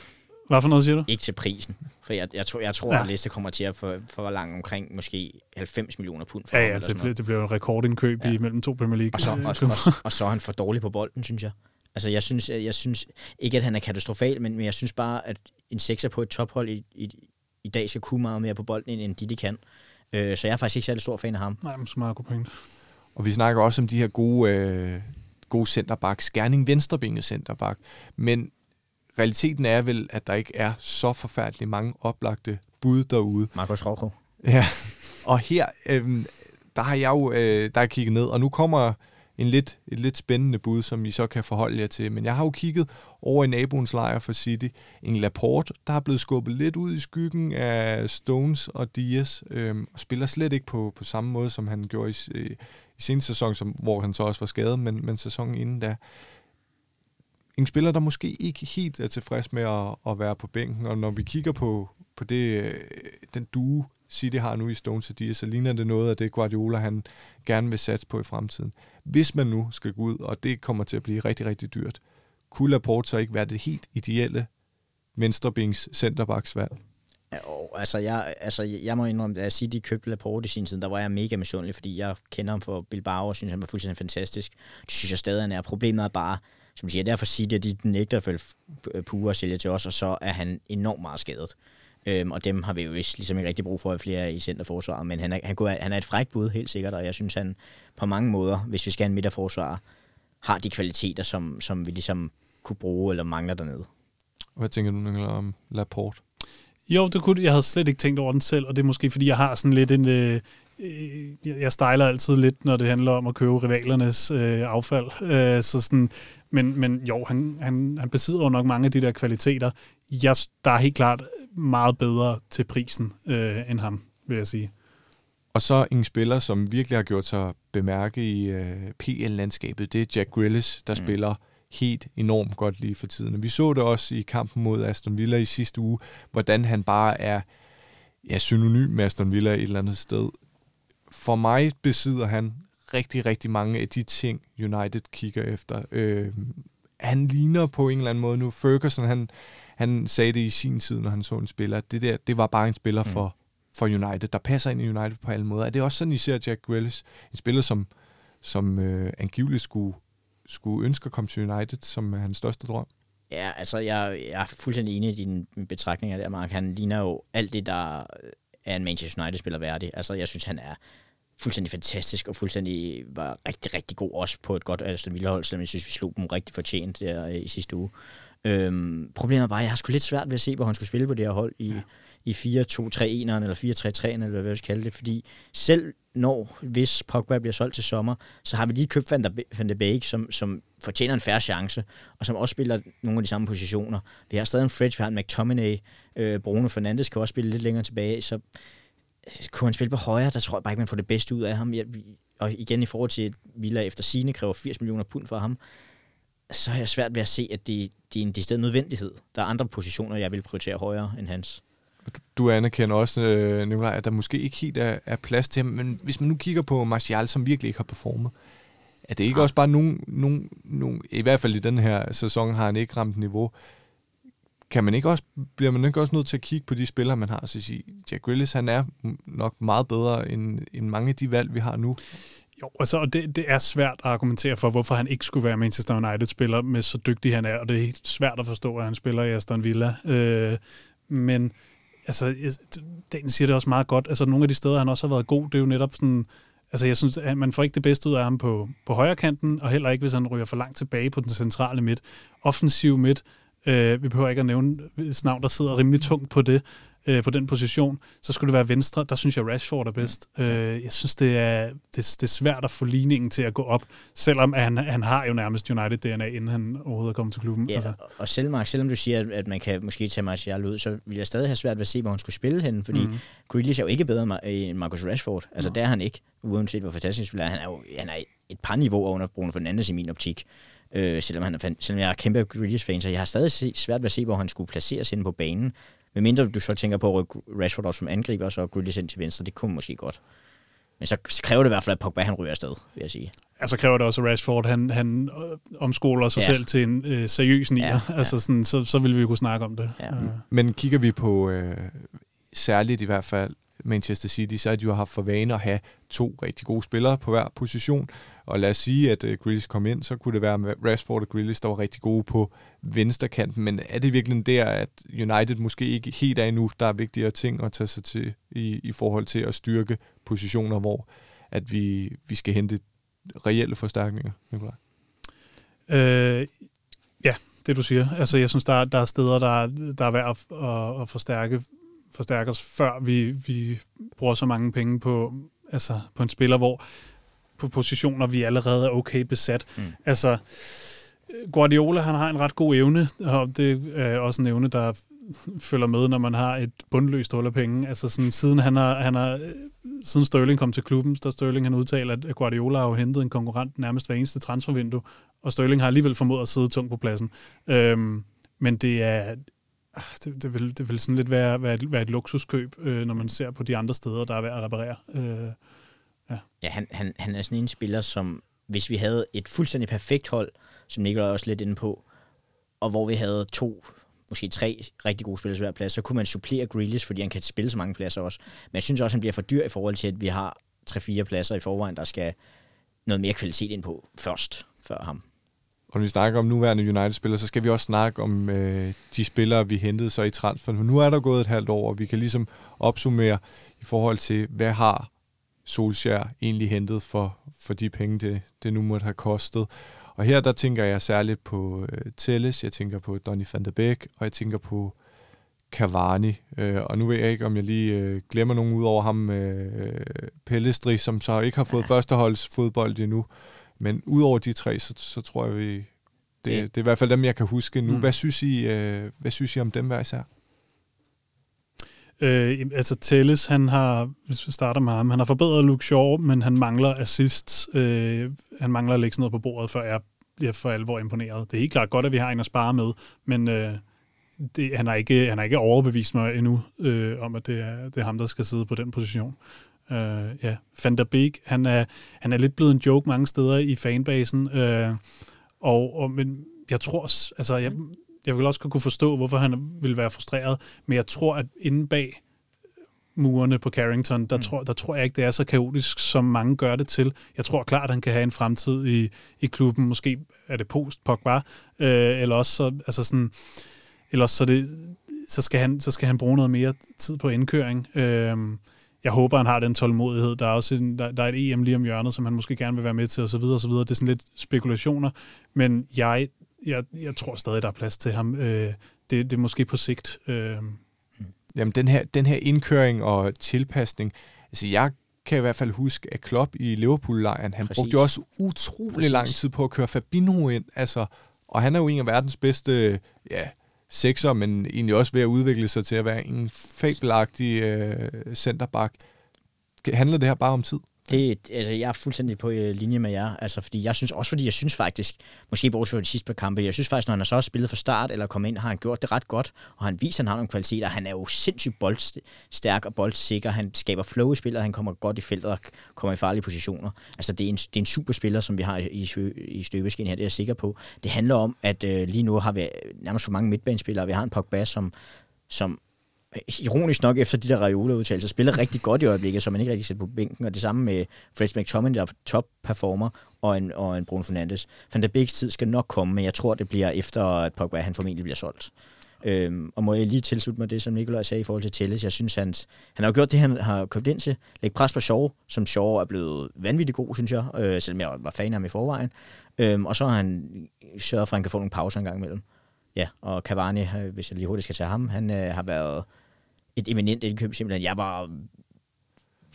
Hvad for noget siger du? Ikke til prisen. For jeg, jeg tror, jeg tror ja. at Leicester kommer til at få for langt omkring måske 90 millioner pund. For ja, ja, det, bliver, det bliver en rekordindkøb ja. i mellem to Premier League. Og så, og, og, og, så er han for dårlig på bolden, synes jeg. Altså, jeg synes, jeg synes ikke, at han er katastrofal, men, men jeg synes bare, at en sekser på et tophold i, i, i dag skal kunne meget mere på bolden, end de, de kan. Øh, så jeg er faktisk ikke særlig stor fan af ham. Nej, men så meget god point. Og vi snakker også om de her gode, øh, gode centerbacks. Skærning venstrebenet centerback. Men realiteten er vel, at der ikke er så forfærdeligt mange oplagte bud derude. Marcos Rojo. Ja, og her, øh, der har jeg jo øh, der har kigget ned, og nu kommer en lidt, et lidt spændende bud, som I så kan forholde jer til. Men jeg har jo kigget over i naboens lejr for City. En Laporte, der er blevet skubbet lidt ud i skyggen af Stones og Diaz, øhm, og spiller slet ikke på, på samme måde, som han gjorde i, i sin sæson, som, hvor han så også var skadet, men, men sæsonen inden da. En spiller, der måske ikke helt er tilfreds med at, at være på bænken, og når vi kigger på, på det, øh, den due, City har nu i Stone City, så ligner det noget af det, Guardiola han gerne vil satse på i fremtiden. Hvis man nu skal gå ud, og det kommer til at blive rigtig, rigtig dyrt, kunne Laporte så ikke være det helt ideelle venstrebings centerbacksvalg? Jo, altså jeg, altså jeg må indrømme, at City købte Laporte i sin tid, der var jeg mega misundelig, fordi jeg kender ham for Bilbao og synes, han var fuldstændig fantastisk. Det synes jeg stadig, han er. Problemet er bare, som siger, derfor City, at de nægter at følge Pure og sælge til os, og så er han enormt meget skadet. Øhm, og dem har vi jo vist ligesom ikke rigtig brug for at flere i centerforsvaret, men han er, han, kunne, han er et frækt bud, helt sikkert, og jeg synes, han på mange måder, hvis vi skal have en midterforsvar, har de kvaliteter, som, som vi ligesom kunne bruge eller mangler dernede. Hvad tænker du, Nicolai, om Laporte? Jo, det kunne, jeg havde slet ikke tænkt over den selv, og det er måske, fordi jeg har sådan lidt en... Øh jeg stejler altid lidt, når det handler om at købe rivalernes øh, affald. Øh, så sådan, men, men jo, han, han, han besidder jo nok mange af de der kvaliteter. Jeg, der er helt klart meget bedre til prisen øh, end ham, vil jeg sige. Og så en spiller, som virkelig har gjort sig bemærke i øh, PL-landskabet, det er Jack Grealish, der mm. spiller helt enormt godt lige for tiden. Vi så det også i kampen mod Aston Villa i sidste uge, hvordan han bare er ja, synonym med Aston Villa et eller andet sted. For mig besidder han rigtig, rigtig mange af de ting, United kigger efter. Øh, han ligner på en eller anden måde nu. Ferguson, han, han sagde det i sin tid, når han så en spiller, det der, det var bare en spiller mm. for, for United, der passer ind i United på alle måder. Er det også sådan, I ser Jack Grealish, en spiller, som, som øh, angiveligt skulle, skulle ønske at komme til United, som er hans største drøm? Ja, altså jeg, jeg er fuldstændig enig i dine betragtninger der, Mark. Han ligner jo alt det, der er en Manchester United-spiller værdig. Altså jeg synes, han er fuldstændig fantastisk, og fuldstændig var rigtig, rigtig god også på et godt Aston Villa-hold, selvom jeg synes, vi slog dem rigtig fortjent der i sidste uge. Øhm, problemet bare, at jeg har sgu lidt svært ved at se, hvor han skulle spille på det her hold i, ja. i 4-2-3-1'eren eller 4-3-3'eren, eller hvad vi skal kalde det, fordi selv når, hvis Pogba bliver solgt til sommer, så har vi lige købt Van de Beek, som, som fortjener en færre chance, og som også spiller nogle af de samme positioner. Vi har stadig en Fridge, vi har en McTominay, øh, Bruno Fernandes kan også spille lidt længere tilbage, så kunne han spille på højre, der tror jeg bare ikke, man får det bedste ud af ham. Jeg, og igen i forhold til, at Villa efter sine kræver 80 millioner pund for ham, så er jeg svært ved at se, at det, det er en decideret nødvendighed. Der er andre positioner, jeg vil prioritere højere end hans. Du anerkender også, øh, Nicolaj, at der måske ikke helt er, er plads til ham, men hvis man nu kigger på Martial, som virkelig ikke har performet, er det ikke ja. også bare nogen, nogen, nogen, i hvert fald i den her sæson har han ikke ramt niveau, kan man ikke også, bliver man ikke også nødt til at kigge på de spillere, man har? Så sige, Jack Grealish, han er nok meget bedre end, end mange af de valg, vi har nu. Jo, altså, det, det er svært at argumentere for, hvorfor han ikke skulle være Manchester United-spiller, med så dygtig han er, og det er helt svært at forstå, at han spiller i Aston Villa. Øh, men altså, Daniel siger det også meget godt. Altså, nogle af de steder, han også har været god, det er jo netop sådan, altså, jeg synes, at man får ikke det bedste ud af ham på, på højre kanten, og heller ikke, hvis han ryger for langt tilbage på den centrale midt. Offensiv midt, øh, vi behøver ikke at nævne navn, der sidder rimelig tungt på det, øh, på den position, så skulle det være venstre. Der synes jeg, Rashford er bedst. Mm. Øh, jeg synes, det er, det, det er svært at få ligningen til at gå op, selvom han, han har jo nærmest United-DNA, inden han overhovedet er kommet til klubben. Ja, altså. og selv, Mark, selvom du siger, at man kan måske tage Martial ud, så vil jeg stadig have svært ved at se, hvor han skulle spille henne, fordi mm. Grealish er jo ikke bedre end Marcus Rashford. Altså, mm. der er han ikke, uanset hvor fantastisk spiller han er. Jo, han er et par niveauer under Bruno Fernandes i min optik. Øh, selvom, han er, selvom jeg er kæmpe Grealish-fan, så jeg har stadig svært ved at se, hvor han skulle placeres inde på banen. Men mindre du så tænker på at rykke Rashford op som angriber, og så Grealish ind til venstre, det kunne måske godt. Men så kræver det i hvert fald, at Pogba han ryger afsted, vil jeg sige. Altså kræver det også, at Rashford han, han øh, omskoler sig ja. selv til en øh, seriøs nier. Ja, ja. Altså sådan, så, så vil vi jo kunne snakke om det. Ja. Uh. Men kigger vi på, øh, særligt i hvert fald, Manchester City, så har de jo haft for vane at have to rigtig gode spillere på hver position. Og lad os sige, at uh, Grealish kom ind, så kunne det være Rashford og Grealish, der var rigtig gode på venstrekanten. Men er det virkelig der, at United måske ikke helt er endnu, der er vigtigere ting at tage sig til i, i forhold til at styrke positioner, hvor at vi, vi skal hente reelle forstærkninger? Øh, ja, det du siger. Altså, jeg synes, der, der er steder, der, der er værd at, at, at forstærke forstærke os, før vi, vi bruger så mange penge på, altså, på en spiller, hvor på positioner, vi allerede er okay besat. Mm. Altså, Guardiola, han har en ret god evne, og det er også en evne, der følger med, når man har et bundløst hul af penge. Altså sådan, siden han har, han har, siden Sterling kom til klubben, der Sterling han udtaler, at Guardiola har jo hentet en konkurrent nærmest hver eneste transfervindue, og Sterling har alligevel formået at sidde tungt på pladsen. Øhm, men det er Ah, det, det, vil, det vil sådan lidt være, være, et, være et luksuskøb, øh, når man ser på de andre steder, der er værd at reparere. Øh, ja, han, han, han er sådan en spiller, som hvis vi havde et fuldstændig perfekt hold, som Nikolaj også lidt inde på, og hvor vi havde to, måske tre rigtig gode spillere hver plads, så kunne man supplere Grealish, fordi han kan spille så mange pladser også. Men jeg synes også, han bliver for dyr i forhold til, at vi har tre-fire pladser i forvejen, der skal noget mere kvalitet ind på først, før ham og når vi snakker om nuværende United-spillere, så skal vi også snakke om øh, de spillere, vi hentede så i transfer. Men nu er der gået et halvt år, og vi kan ligesom opsummere i forhold til, hvad har Solskjaer egentlig hentet for, for de penge, det, det nu måtte have kostet. Og her der tænker jeg særligt på øh, Telles, jeg tænker på Donny van de Beek, og jeg tænker på Cavani. Øh, og nu ved jeg ikke, om jeg lige øh, glemmer nogen ud over ham, øh, Pellestri, som så ikke har fået førsteholds fodbold endnu. Men udover de tre, så, så tror jeg, vi, det, det, det er i hvert fald dem, jeg kan huske nu. Mm. Hvad, synes I, øh, hvad synes I om dem hver især? Øh, altså Telles, han har, hvis vi starter med ham, han har forbedret Luke Shaw, men han mangler assist. Øh, han mangler at lægge sådan noget på bordet, før jeg bliver for alvor imponeret. Det er helt klart godt, at vi har en at spare med, men øh, det, han, har ikke, han har ikke overbevist mig endnu øh, om, at det er, det er ham, der skal sidde på den position. Øh, ja, Van der Beek, han er, han er lidt blevet en joke mange steder i fanbasen, øh, og, og, men jeg tror, altså, jeg, jeg vil også kunne forstå, hvorfor han vil være frustreret, men jeg tror, at inde bag murene på Carrington, der, mm. tror, der tror jeg ikke, det er så kaotisk, som mange gør det til. Jeg tror klart, at han kan have en fremtid i, i klubben. Måske er det post Pogba, øh, eller også så, altså sådan, eller også så, det, så, skal han, så skal han bruge noget mere tid på indkøring. Øh, jeg håber, han har den tålmodighed. Der er også en, der, der er et EM lige om hjørnet, som han måske gerne vil være med til, og så videre, og så videre. Det er sådan lidt spekulationer, men jeg, jeg, jeg tror stadig, der er plads til ham. Øh, det, det er måske på sigt. Øh, Jamen, den her, den her indkøring og tilpasning, altså jeg kan i hvert fald huske, at Klopp i Liverpool-lejren, han Præcis. brugte jo også utrolig Præcis. lang tid på at køre Fabinho ind, altså, og han er jo en af verdens bedste, ja, sekser, men egentlig også ved at udvikle sig til at være en fabelagtig øh, centerback. Handler det her bare om tid? Det, altså, jeg er fuldstændig på øh, linje med jer, altså, fordi jeg synes, også fordi jeg synes faktisk, måske bortset fra de sidste par kampe, jeg synes faktisk, når han har så spillet fra start eller kommet ind, har han gjort det ret godt, og han viser, at han har nogle kvaliteter. Han er jo sindssygt boldstærk og boldsikker, han skaber flow i spillet, han kommer godt i feltet og kommer i farlige positioner. Altså, det er en, det er en super spiller, som vi har i, i støbeskin her, det er jeg sikker på. Det handler om, at øh, lige nu har vi nærmest for mange midtbanespillere, vi har en Pogba, som som ironisk nok efter de der Raiola-udtalelser, spiller rigtig godt i øjeblikket, så man ikke rigtig sætter på bænken, og det samme med Fred McTominay, der er top-performer, og en, og en Bruno Fernandes. Van der Beeks tid skal nok komme, men jeg tror, det bliver efter, at Pogba han formentlig bliver solgt. Øhm, og må jeg lige tilslutte mig det, som Nikolaj sagde i forhold til Telles. Jeg synes, hans, han har gjort det, han har købt ind til. Læg pres på Shaw, som Shaw er blevet vanvittigt god, synes jeg, øh, selvom jeg var fan af ham i forvejen. Øhm, og så har han sørget for, at han kan få nogle pauser en gang imellem. Ja, og Cavani, øh, hvis jeg lige hurtigt skal tage ham, han øh, har været et eminent indkøb, simpelthen. Jeg var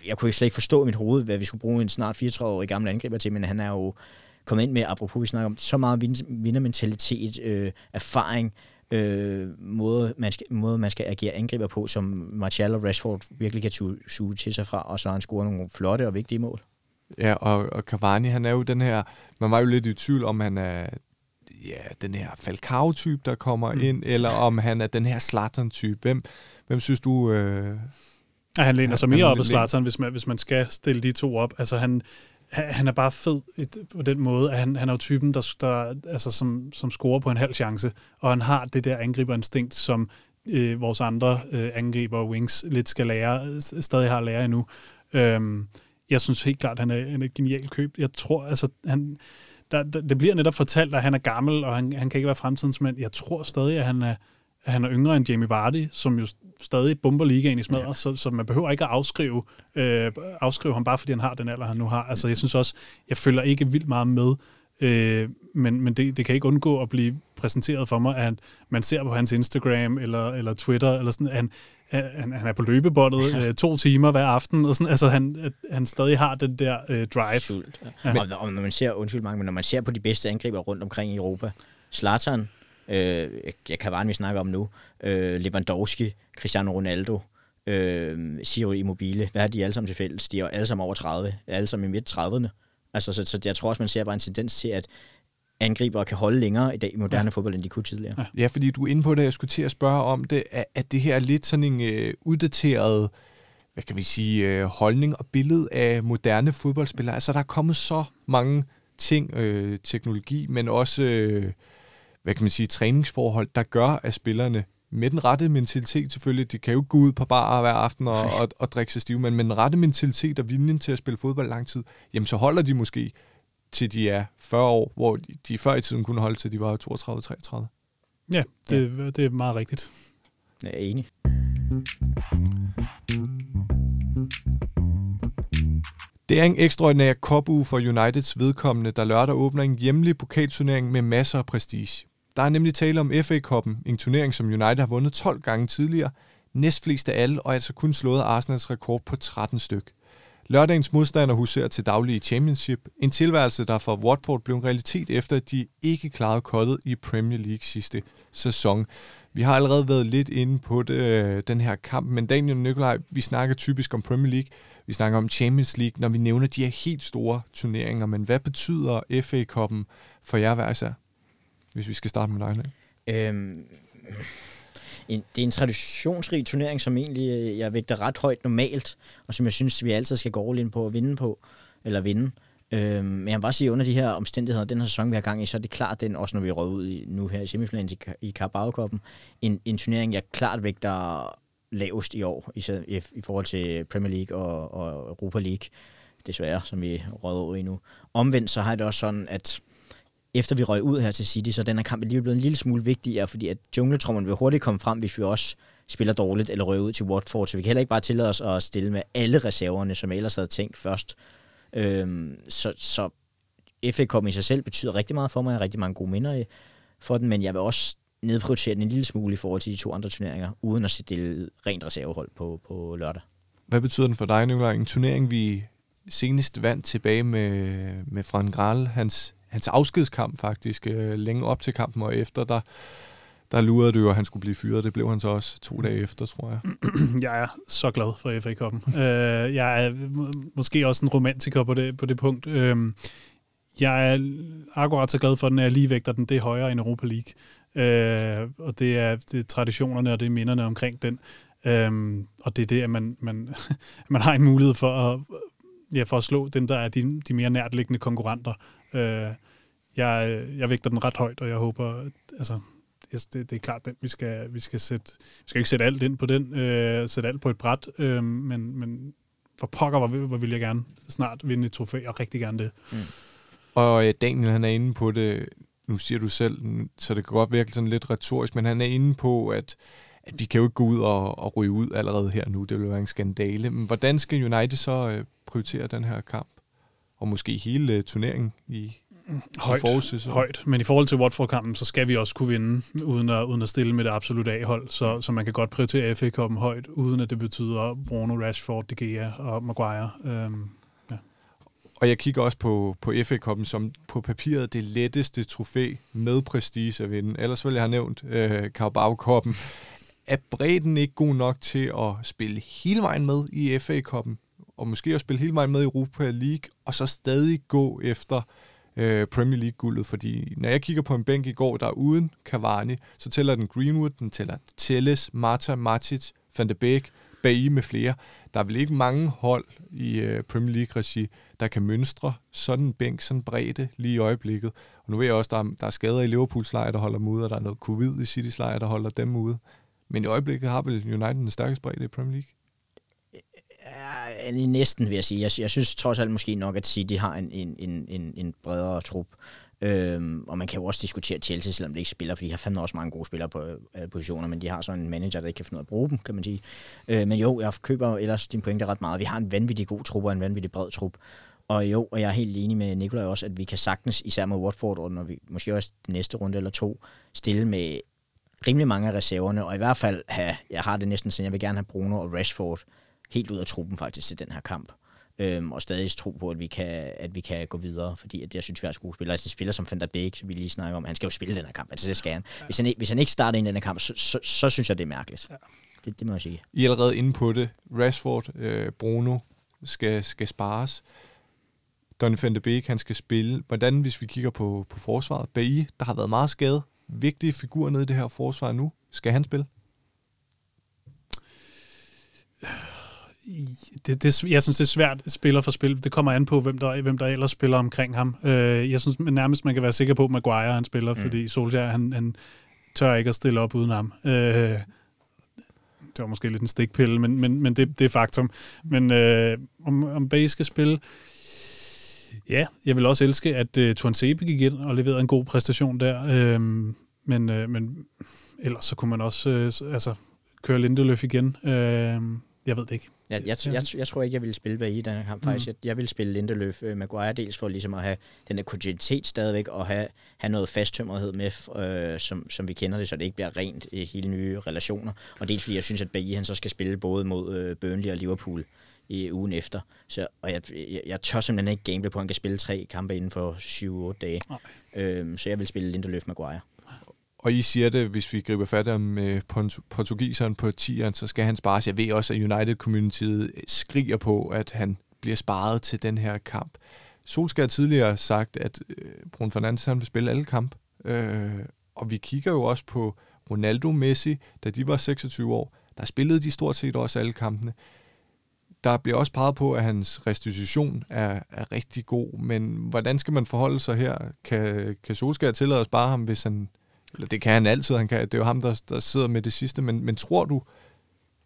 jeg kunne slet ikke forstå i mit hoved, hvad vi skulle bruge en snart 34-årig gammel angriber til, men han er jo kommet ind med, apropos vi snakker om, så meget vindermentalitet, øh, erfaring, øh, måde, man skal, måde, man skal agere angriber på, som Martial og Rashford virkelig kan suge til sig fra, og så har han scoret nogle flotte og vigtige mål. Ja, og, og Cavani, han er jo den her, man var jo lidt i tvivl om, han er ja, den her Falcao-type, der kommer mm. ind, eller om han er den her Zlatan-type. Hvem, Hvem synes du... Øh, ja, han læner sig mere op af Zlatan, hvis man, hvis man skal stille de to op. Altså, han, han er bare fed på den måde, at han, han er jo typen, der, der, altså, som, som scorer på en halv chance, og han har det der angriberinstinkt, som øh, vores andre øh, angriber wings lidt skal lære, stadig har at lære endnu. Øhm, jeg synes helt klart, at han er en genial køb. Jeg tror, altså, han, der, der, det bliver netop fortalt, at han er gammel, og han, han kan ikke være fremtidens mand. Jeg tror stadig, at han er, at han er yngre end Jamie Vardy, som jo stadig bomber ligaen i smadret, ja. så, så man behøver ikke at afskrive, øh, afskrive ham, bare fordi han har den alder, han nu har. Altså, jeg synes også, jeg følger ikke vildt meget med, øh, men, men det, det kan ikke undgå at blive præsenteret for mig, at man ser på hans Instagram eller, eller Twitter, eller sådan, at han, han, han er på løbebåndet ja. øh, to timer hver aften, og sådan, altså han, at han stadig har den der øh, drive. Sult, ja. Ja. Og, og når man ser, undskyld mange, men når man ser på de bedste angriber rundt omkring i Europa, Zlatan, øh, jeg kan bare vi snakke om nu, øh, Lewandowski, Cristiano Ronaldo, øh, Ciro Immobile, hvad har de alle sammen til fælles? De er alle sammen over 30, alle sammen i midt 30'erne. Altså, så, så jeg tror også, man ser bare en tendens til, at angriber kan holde længere i dag i moderne ja. fodbold, end de kunne tidligere. Ja, fordi du er inde på det, jeg skulle til at spørge om det, at det her er lidt sådan en øh, uddateret hvad kan vi sige, øh, holdning og billede af moderne fodboldspillere. Altså, der er kommet så mange ting, øh, teknologi, men også øh, hvad kan man sige, træningsforhold, der gør, at spillerne med den rette mentalitet selvfølgelig, de kan jo gå ud på bar hver aften og, og, og drikke sig stive, men med den rette mentalitet og viljen til at spille fodbold lang tid, jamen så holder de måske til de er 40 år, hvor de før i tiden kunne holde til de var 32-33. Ja, det, ja. det er meget rigtigt. Jeg er enig. Det er en ekstraordinær kopuge for Uniteds vedkommende, der lørdag åbner en hjemlig pokalturnering med masser af prestige. Der er nemlig tale om FA-koppen, en turnering, som United har vundet 12 gange tidligere, næstflest af alle, og altså kun slået Arsenals rekord på 13 styk. Lørdagens modstander huserer til daglig i Championship, en tilværelse, der for Watford blev en realitet efter, at de ikke klarede kottet i Premier League sidste sæson. Vi har allerede været lidt inde på det, øh, den her kamp, men Daniel og Nikolaj, vi snakker typisk om Premier League, vi snakker om Champions League, når vi nævner de her helt store turneringer, men hvad betyder FA-koppen for jer hver især? Hvis vi skal starte med dig, øhm, en, det er en traditionsrig turnering, som egentlig øh, jeg vægter ret højt normalt, og som jeg synes, vi altid skal gå all ind på at vinde på, eller vinde. Øhm, men jeg vil bare sige, under de her omstændigheder, den her sæson, vi har gang i, så er det klart, den, også når vi er ud i, nu her i semifinalen i, i Carabao-koppen, en, en turnering, jeg klart vægter lavest i år, i, i, i forhold til Premier League og, og Europa League, desværre, som vi rød ud i nu. Omvendt så har jeg det også sådan, at efter vi røg ud her til City, så den her kamp er lige blevet en lille smule vigtigere, fordi at jungletrommerne vil hurtigt komme frem, hvis vi også spiller dårligt eller røger ud til Watford, så vi kan heller ikke bare tillade os at stille med alle reserverne, som jeg ellers havde tænkt først. Øhm, så, så FA Cup i sig selv betyder rigtig meget for mig, jeg har rigtig mange gode minder for den, men jeg vil også nedprioritere den en lille smule i forhold til de to andre turneringer, uden at stille rent reservehold på, på lørdag. Hvad betyder den for dig, Nicolaj? En turnering, vi senest vandt tilbage med, med Frank Graal, hans hans afskedskamp faktisk, øh, længe op til kampen og efter, der, der lurede det jo, at han skulle blive fyret. Det blev han så også to dage efter, tror jeg. jeg er så glad for FA Cup'en. øh, jeg er måske også en romantiker på det, på det punkt. Øh, jeg er akkurat så glad for den, at jeg lige vægter den. Det er højere end Europa League. Øh, og det er, det er traditionerne og det er minderne omkring den. Øhm, og det er det, at man, man, man har en mulighed for at, ja, for at slå dem, der er de, de mere nærtliggende konkurrenter. Øh, jeg, jeg vægter den ret højt, og jeg håber, altså, det, det er klart, den vi skal, vi skal sætte, vi skal ikke sætte alt ind på den, øh, sætte alt på et bræt, øh, men, men for pokker, hvor, hvor vil jeg gerne snart vinde et trofæ, og rigtig gerne det. Mm. Og øh, Daniel, han er inde på det, nu siger du selv, så det kan godt virke sådan lidt retorisk, men han er inde på, at, at vi kan jo ikke gå ud og, og ryge ud allerede her nu, det vil være en skandale. Men hvordan skal United så øh, prioritere den her kamp? og måske hele uh, turneringen i, højt, i højt, men i forhold til Watford-kampen, så skal vi også kunne vinde, uden at, uden at stille med det absolut A-hold, så, så man kan godt prioritere fa Cup'en højt, uden at det betyder Bruno, Rashford, De Gea og Maguire. Øhm, ja. Og jeg kigger også på, på fa Cup'en som på papiret det letteste trofæ med prestige at vinde. Ellers vil jeg have nævnt øh, Carabao-koppen. Er bredden ikke god nok til at spille hele vejen med i FA-koppen, og måske at spille hele vejen med i Europa League, og så stadig gå efter øh, Premier League-guldet, fordi når jeg kigger på en bænk i går, der er uden Cavani, så tæller den Greenwood, den tæller Telles, Marta, Matic, Van de Beek, Bailly med flere. Der er vel ikke mange hold i øh, Premier League-regi, der kan mønstre sådan en bænk, sådan bredde lige i øjeblikket. Og nu ved jeg også, der er, der er skader i Liverpools lejr, der holder dem ude, og der er noget covid i Citys lejr, der holder dem ude. Men i øjeblikket har vel United den stærkeste bredde i Premier League? Ja, næsten vil jeg sige. Jeg, jeg synes trods alt måske nok, at City har en, en, en, en, bredere trup. Øhm, og man kan jo også diskutere Chelsea, selvom det ikke spiller, for de har fandme også mange gode spillere på øh, positioner, men de har sådan en manager, der ikke kan finde ud af at bruge dem, kan man sige. Øh, men jo, jeg køber ellers din pointe ret meget. Vi har en vanvittig god trup og en vanvittig bred trup. Og jo, og jeg er helt enig med Nikolaj også, at vi kan sagtens, især med Watford, og når vi måske også næste runde eller to, stille med rimelig mange af reserverne, og i hvert fald have, jeg har det næsten sådan, jeg vil gerne have Bruno og Rashford helt ud af truppen faktisk til den her kamp. Øhm, og stadig tro på, at vi kan, at vi kan gå videre, fordi at jeg synes, vi har gode spillere. Altså, en spiller som Fender Beek, som vi lige snakker om, han skal jo spille den her kamp, altså det skal han. Hvis han, hvis han ikke starter ind i den her kamp, så, så, så, synes jeg, det er mærkeligt. Ja. Det, det må jeg sige. I er allerede inde på det. Rashford, øh, Bruno skal, skal spares. Donny van de Beek, han skal spille. Hvordan, hvis vi kigger på, på forsvaret? Bailly, der har været meget skade. Vigtige figurer nede i det her forsvar nu. Skal han spille? det, det, jeg synes, det er svært spiller for spil. Det kommer an på, hvem der, hvem der ellers spiller omkring ham. Øh, jeg synes nærmest, man kan være sikker på, at Maguire han spiller, mm. fordi Solskjaer, han, han tør ikke at stille op uden ham. Øh, det var måske lidt en stikpille, men, men, men det, det er faktum. Men øh, om, om Bay skal spille... Ja, jeg vil også elske, at uh, Tuan Sebe gik ind og leverede en god præstation der. Øh, men, øh, men ellers så kunne man også øh, altså, køre Lindeløf igen. Øh, jeg ved det ikke. Jeg, jeg, jeg, jeg tror ikke, jeg ville spille bag i den her kamp, faktisk. Mm. Jeg, jeg ville spille Lindeløf uh, Maguire, dels for ligesom at have den der kontinuitet stadigvæk, og have, have noget fasttømmerhed med, uh, som, som vi kender det, så det ikke bliver rent i hele nye relationer. Og dels fordi jeg synes, at Bailly han så skal spille både mod uh, Burnley og Liverpool i ugen efter. Så, og jeg, jeg, jeg tør simpelthen ikke gamble på, at han kan spille tre kampe inden for 7-8 dage. Øhm, så jeg vil spille Lindeløf Maguire. Og I siger det, hvis vi griber fat om øh, portugiseren på 10'eren, så skal han spares. Jeg ved også, at United-communityet skriger på, at han bliver sparet til den her kamp. Solskjaer tidligere sagt, at øh, Bruno Fernandes han vil spille alle kampe. Øh, og vi kigger jo også på Ronaldo Messi, da de var 26 år. Der spillede de stort set også alle kampene. Der bliver også peget på, at hans restitution er, er rigtig god, men hvordan skal man forholde sig her? Kan, kan Solskjaer tillade at spare ham, hvis han... Eller det kan han altid, han kan, det er jo ham, der, der sidder med det sidste, men, men tror du,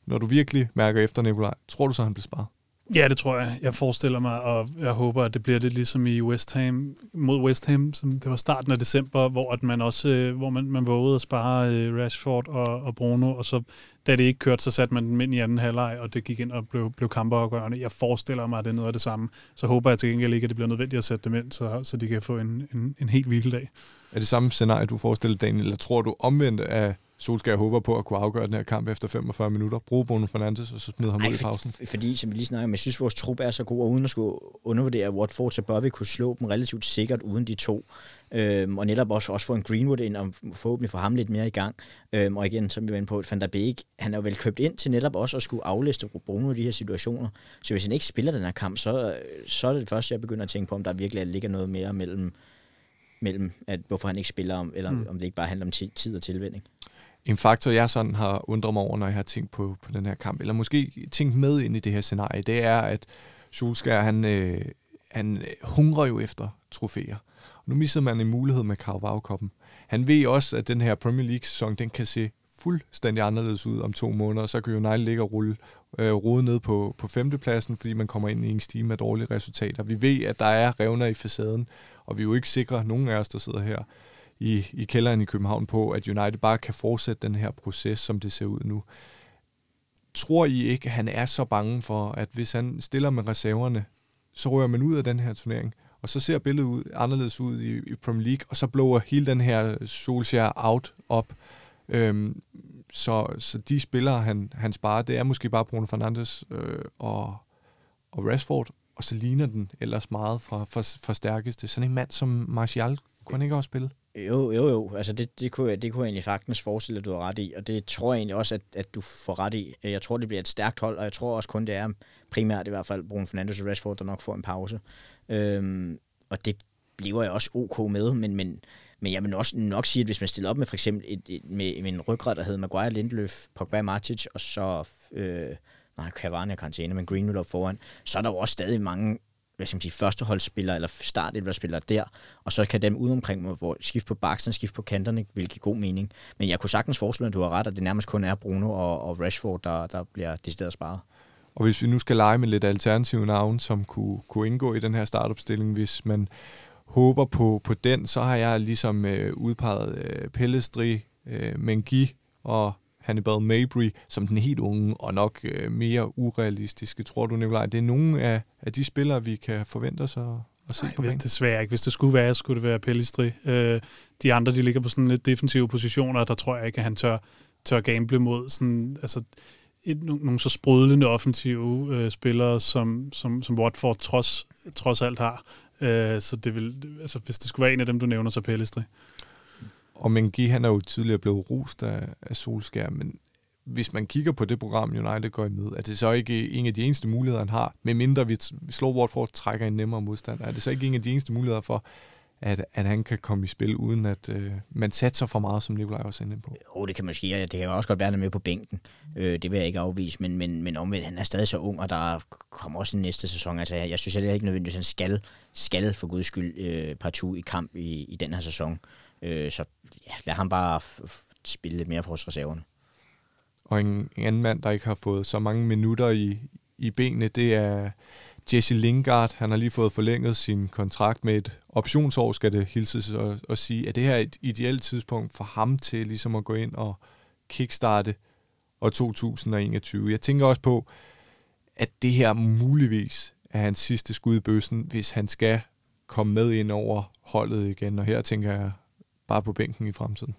når du virkelig mærker efter Nikolaj, tror du så, han bliver sparet? Ja, det tror jeg. Jeg forestiller mig, og jeg håber, at det bliver lidt ligesom i West Ham, mod West Ham, som det var starten af december, hvor at man også øh, hvor man, man vågede at spare øh, Rashford og, og Bruno, og så da det ikke kørte, så satte man dem ind i anden halvleg, og det gik ind og blev, blev kamperafgørende. Jeg forestiller mig, at det er noget af det samme. Så håber jeg til gengæld ikke, at det bliver nødvendigt at sætte dem ind, så, så de kan få en, en, en helt hviledag. Er det samme scenarie, du forestiller, Daniel, eller tror du omvendt at Solskjaer håber på at kunne afgøre den her kamp efter 45 minutter, bruge Bruno Fernandes, og så smide ham Ej, ud i pausen. For, fordi, som vi lige snakker om, jeg synes, vores trup er så god, og uden at skulle undervurdere Watford, så bør vi kunne slå dem relativt sikkert uden de to. Øhm, og netop også, også få en Greenwood ind, og forhåbentlig få ham lidt mere i gang. Øhm, og igen, som vi var inde på, Van der Beek, han er jo vel købt ind til netop også at skulle afliste Bruno i de her situationer. Så hvis han ikke spiller den her kamp, så, så er det det første, jeg begynder at tænke på, om der virkelig ligger noget mere mellem, mellem at, hvorfor han ikke spiller, om, eller mm. om det ikke bare handler om tid og tilvænding. En faktor, jeg sådan har undret mig over, når jeg har tænkt på, på den her kamp, eller måske tænkt med ind i det her scenarie, det er, at Solskjaer, han, øh, han øh, hungrer jo efter trofæer. Og nu misser man en mulighed med Carabao-koppen. Han ved også, at den her Premier League-sæson, den kan se fuldstændig anderledes ud om to måneder, så kan United ligge og rulle, øh, rode ned på, på femtepladsen, fordi man kommer ind i en stime af dårlige resultater. Vi ved, at der er revner i facaden, og vi er jo ikke sikre, nogen af os, der sidder her, i, i kælderen i København på, at United bare kan fortsætte den her proces, som det ser ud nu. Tror I ikke, at han er så bange for, at hvis han stiller med reserverne, så rører man ud af den her turnering, og så ser billedet ud, anderledes ud i, i Premier League, og så blower hele den her Solskjaer out op. Øhm, så, så de spillere, han, han sparer, det er måske bare Bruno Fernandes øh, og, og Rashford, og så ligner den ellers meget fra, fra, fra stærkeste. Sådan en mand som Martial, kunne han ikke også spille? Jo, jo, jo. Altså det, det, kunne, det kunne jeg egentlig faktisk forestille, at du har ret i, og det tror jeg egentlig også, at, at du får ret i. Jeg tror, det bliver et stærkt hold, og jeg tror også kun, det er primært i hvert fald Bruno Fernandes og Rashford, der nok får en pause. Øhm, og det bliver jeg også ok med, men, men, men jeg vil også nok sige, at hvis man stiller op med for eksempel et, et, med, med en ryggrad, der hedder Maguire, Lindeløf, Pogba, Martic, og så... Øh, nej, Cavani og karantæne, men Greenwood op foran, så er der jo også stadig mange hvad skal man sige, førsteholdsspillere eller startelverspillere der, og så kan dem udeomkring, hvor skift på baksen skift på kanterne, vil give god mening. Men jeg kunne sagtens forestille, at du har ret, at det nærmest kun er Bruno og, og Rashford, der, der bliver decideret sparet. Og hvis vi nu skal lege med lidt alternative navne, som kunne, kunne indgå i den her startopstilling, hvis man håber på, på den, så har jeg ligesom øh, udpeget øh, Pellestri, øh, Mengi og Hannibal Mabry som den helt unge og nok øh, mere urealistiske. Tror du, Nikolaj, det er nogle af, af de spillere, vi kan forvente os at, at se Nej, på banen? Desværre ikke. Hvis det skulle være, skulle det være Pellistri. Øh, de andre, de ligger på sådan lidt defensive positioner, der tror jeg ikke, at han tør, tør gamble mod sådan, altså, et, nogle så sprudlende offensive øh, spillere, som, som, som Watford trods, trods alt har. Øh, så det vil, altså, hvis det skulle være en af dem, du nævner, så Pellistri. Og Mengi, han er jo tidligere blevet rost af, af Solskær, men hvis man kigger på det program, United går med, er det så ikke en af de eneste muligheder, han har, medmindre vi slår Watford trækker en nemmere modstand, er det så ikke en af de eneste muligheder for, at, at han kan komme i spil, uden at øh, man satser for meget, som Nikolaj også inde på. Jo, det kan man sige. Det kan også godt være, at med på bænken. Øh, det vil jeg ikke afvise, men, men, men omvendt, han er stadig så ung, og der kommer også en næste sæson. Altså, jeg synes, at det er ikke nødvendigt, at han skal, skal for guds skyld øh, partout i kamp i, i den her sæson. Øh, så ja, lad ham bare spille lidt mere på hos reserverne. Og en, en anden mand, der ikke har fået så mange minutter i, i benene, det er Jesse Lingard. Han har lige fået forlænget sin kontrakt med et optionsår, skal det hilses og, og sige. Er det her et ideelt tidspunkt for ham til ligesom at gå ind og kickstarte år 2021? Jeg tænker også på, at det her muligvis er hans sidste skud i bøssen, hvis han skal komme med ind over holdet igen. Og her tænker jeg bare på bænken i fremtiden?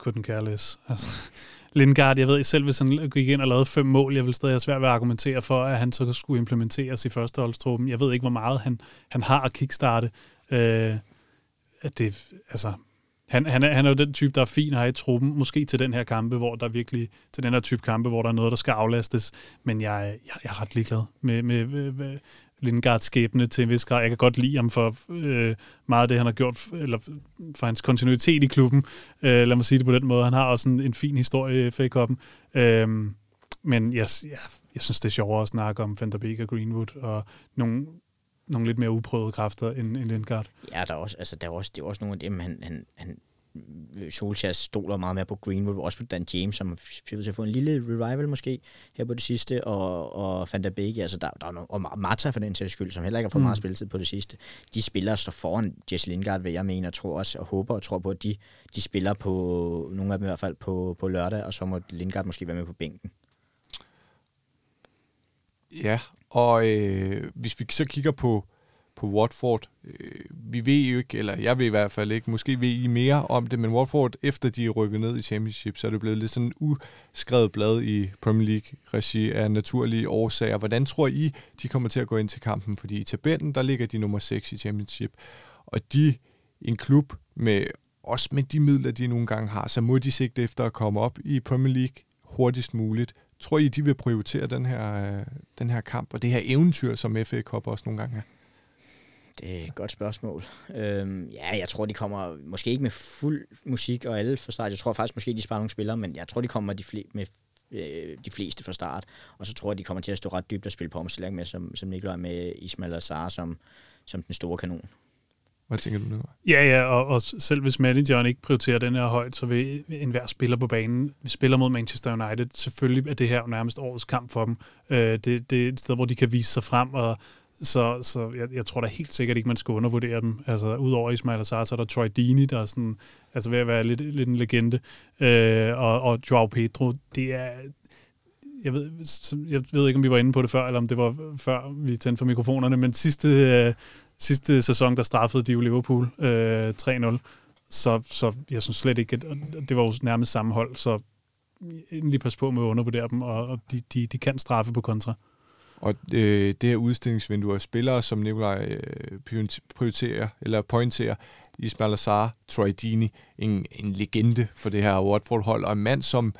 Couldn't care less. Altså, Lindgaard, jeg ved selv, hvis han gik ind og lavede fem mål, jeg vil stadig have svært ved at argumentere for, at han så skulle implementeres i førsteholdstruppen. Jeg ved ikke, hvor meget han, han har at kickstarte. Øh, at det, altså, han, han, er, han er jo den type, der er fin her i truppen, måske til den her kampe, hvor der virkelig, til den her type kampe, hvor der er noget, der skal aflastes, men jeg, jeg, jeg er ret ligeglad med, med, med, med Lingards skæbne til en vis grad. Jeg kan godt lide ham for øh, meget af det, han har gjort, eller for hans kontinuitet i klubben. Øh, lad mig sige det på den måde. Han har også en, en fin historie i FA Cup'en. Øh, men jeg, jeg, jeg synes, det er sjovere at snakke om Van der Beek og Greenwood, og nogle, nogle lidt mere uprøvede kræfter end, end Lindgaard. Ja, der er også, altså, der er også, det er også nogle af dem, han, han, han Solskjaer stoler meget mere på Greenwood, også på Dan James, som ser til at få en lille revival måske her på det sidste, og, og Van der Beek, altså der, der er noget, og Marta for den sags skyld, som heller ikke har fået mm. meget spilletid på det sidste. De spillere står foran Jesse Lingard, hvad jeg mener, tror også, og håber og tror på, at de, de spiller på, nogle af dem i hvert fald på, på lørdag, og så må Lingard måske være med på bænken. Ja, og øh, hvis vi så kigger på på Watford. Øh, vi ved jo ikke, eller jeg ved i hvert fald ikke, måske ved I mere om det, men Watford, efter de er rykket ned i Championship, så er det blevet lidt sådan uskrevet blad i Premier League-regi af naturlige årsager. Hvordan tror I, de kommer til at gå ind til kampen? Fordi i tabellen, der ligger de nummer 6 i Championship, og de, en klub med også med de midler, de nogle gange har, så må de sigte efter at komme op i Premier League hurtigst muligt. Tror I, de vil prioritere den her, øh, den her kamp og det her eventyr, som FA Cup også nogle gange er? Det er et godt spørgsmål. Øhm, ja, jeg tror, de kommer måske ikke med fuld musik og alle fra start. Jeg tror faktisk måske, de sparer nogle spillere, men jeg tror, de kommer de fle- med øh, de fleste fra start. Og så tror jeg, de kommer til at stå ret dybt og spille på omstilling med, som, som Nikolaj med Ismail Azar som, som den store kanon. Hvad tænker du nu? Ja, ja, og, og selv hvis manageren ikke prioriterer den her højt, så vil enhver spiller på banen, vi spiller mod Manchester United, selvfølgelig er det her nærmest årets kamp for dem. Øh, det, det er et sted, hvor de kan vise sig frem, og så, så jeg, jeg tror da helt sikkert ikke, man skal undervurdere dem. Altså, udover Ismail Azar, så er der Troy Deeney, der er sådan, altså ved at være lidt, lidt en legende. Øh, og, og Joao Pedro, det er... Jeg ved, jeg ved ikke, om vi var inde på det før, eller om det var før vi tændte for mikrofonerne, men sidste, øh, sidste sæson, der straffede de jo Liverpool øh, 3-0. Så, så jeg synes slet ikke, at det var jo nærmest samme hold, så endelig pas på med at undervurdere dem, og, og de, de, de kan straffe på kontra. Og øh, det her udstillingsvindue af spillere, som Nikolaj øh, prioriterer, eller pointerer, Ismail Azar, Troy Dini, en, en legende for det her Watford-hold, og en mand, som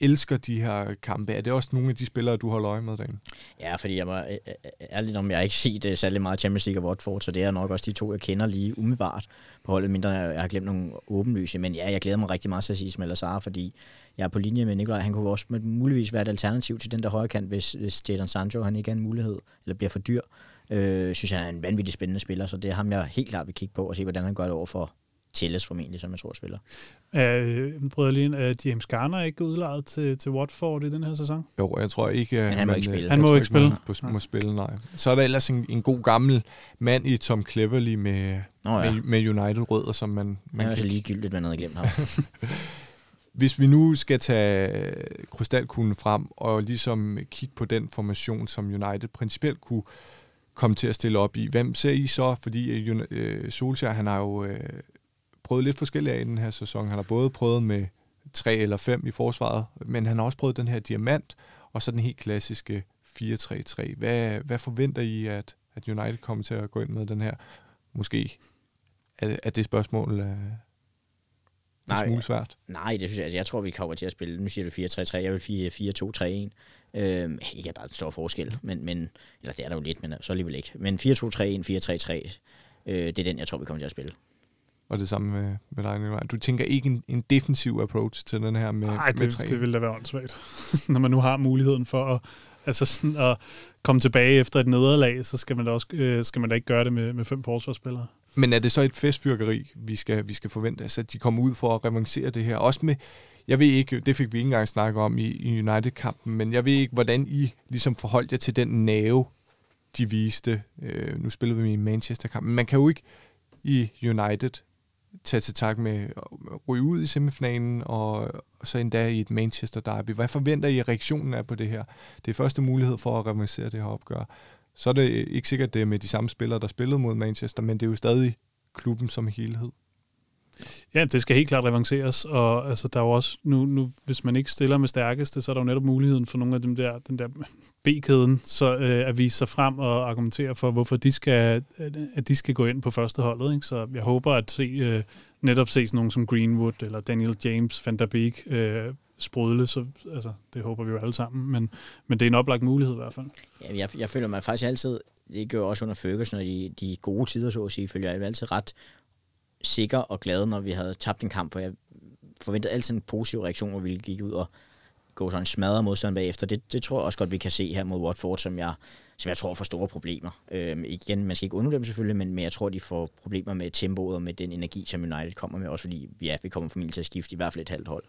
elsker de her kampe. Er det også nogle af de spillere, du holder øje med, Dan? Ja, fordi jeg var øh, øh, øh, ærligt om, jeg har ikke set uh, særlig meget Champions League og Watford, så det er nok også de to, jeg kender lige umiddelbart på holdet, mindre jeg har glemt nogle åbenlyse. Men ja, jeg glæder mig rigtig meget til at sige Ismail Azar, fordi jeg er på linje med Nikolaj. Han kunne også muligvis være et alternativ til den der højre kant, hvis, hvis Jadon Sancho han ikke er en mulighed, eller bliver for dyr. Øh, synes jeg, han er en vanvittig spændende spiller, så det er ham, jeg helt klart vil kigge på og se, hvordan han gør det over for Telles formentlig, som jeg tror spiller. Øh, lige er James Garner ikke udlejet til, til Watford i den her sæson? Jo, jeg tror ikke, at han må ikke spille. Han må ikke spille. På, må spille, nej. Så er der ellers en, en god gammel mand i Tom Cleverley med, oh, ja. med, med United-rødder, som man, man er kan... ligegyldigt, man havde glemt ham. Hvis vi nu skal tage krystalkuglen frem og ligesom kigge på den formation, som United principielt kunne komme til at stille op i, hvem ser I så? Fordi øh, Solskjaer, han har jo øh, prøvet lidt forskelligt af i den her sæson. Han har både prøvet med tre eller fem i forsvaret, men han har også prøvet den her diamant, og så den helt klassiske 4-3-3. Hvad, hvad forventer I, at, at United kommer til at gå ind med den her? Måske er, er det spørgsmål uh, nej, smule svært? Nej, det synes jeg, altså, jeg tror, vi kommer til at spille. Nu siger du 4-3-3, jeg vil 4-2-3-1. Øhm, ikke, at der er en stor forskel, men, men, eller det er der jo lidt, men så alligevel ikke. Men 4-2-3-1, 4-3-3, øh, det er den, jeg tror, vi kommer til at spille. Og det samme med, med dig, Nikolaj. Du tænker ikke en, en defensiv approach til den her med Nej, det, med det vil da være åndssvagt. Når man nu har muligheden for at, altså sådan at komme tilbage efter et nederlag, så skal man da, også, øh, skal man da ikke gøre det med, med fem forsvarsspillere. Men er det så et festfyrkeri, vi skal, vi skal forvente, altså, at de kommer ud for at revancere det her? Også med, jeg ved ikke, det fik vi ikke engang snakket om i, i United-kampen, men jeg ved ikke, hvordan I ligesom forholdt jer til den nave, de viste. Øh, nu spillede vi i Manchester-kampen. Man kan jo ikke i United tage til tak med at ryge ud i semifinalen, og så endda i et Manchester derby. Hvad forventer I, reaktionen er på det her? Det er første mulighed for at revancere det her opgør. Så er det ikke sikkert, det er med de samme spillere, der spillede mod Manchester, men det er jo stadig klubben som helhed. Ja, det skal helt klart revanceres, og altså, der er jo også, nu, nu, hvis man ikke stiller med stærkeste, så er der jo netop muligheden for nogle af dem der, den der B-kæden, så øh, at vise sig frem og argumentere for, hvorfor de skal, at de skal gå ind på første holdet. Ikke? Så jeg håber at se, øh, netop se sådan nogen som Greenwood eller Daniel James, Van der Beek, øh, sprudle, så altså, det håber vi jo alle sammen, men, men det er en oplagt mulighed i hvert fald. Ja, jeg, jeg føler mig faktisk altid, det gør også under Ferguson, når de, de gode tider, så at sige, føler jeg altid ret sikker og glad, når vi havde tabt en kamp, for jeg forventede altid en positiv reaktion, hvor vi gik ud og gå sådan smadre modstand bagefter. Det, det tror jeg også godt, vi kan se her mod Watford, som jeg, som jeg tror får store problemer. Øhm, igen, man skal ikke undre dem selvfølgelig, men, men jeg tror, de får problemer med tempoet og med den energi, som United kommer med, også fordi ja, vi kommer formentlig til at skifte i hvert fald et halvt hold.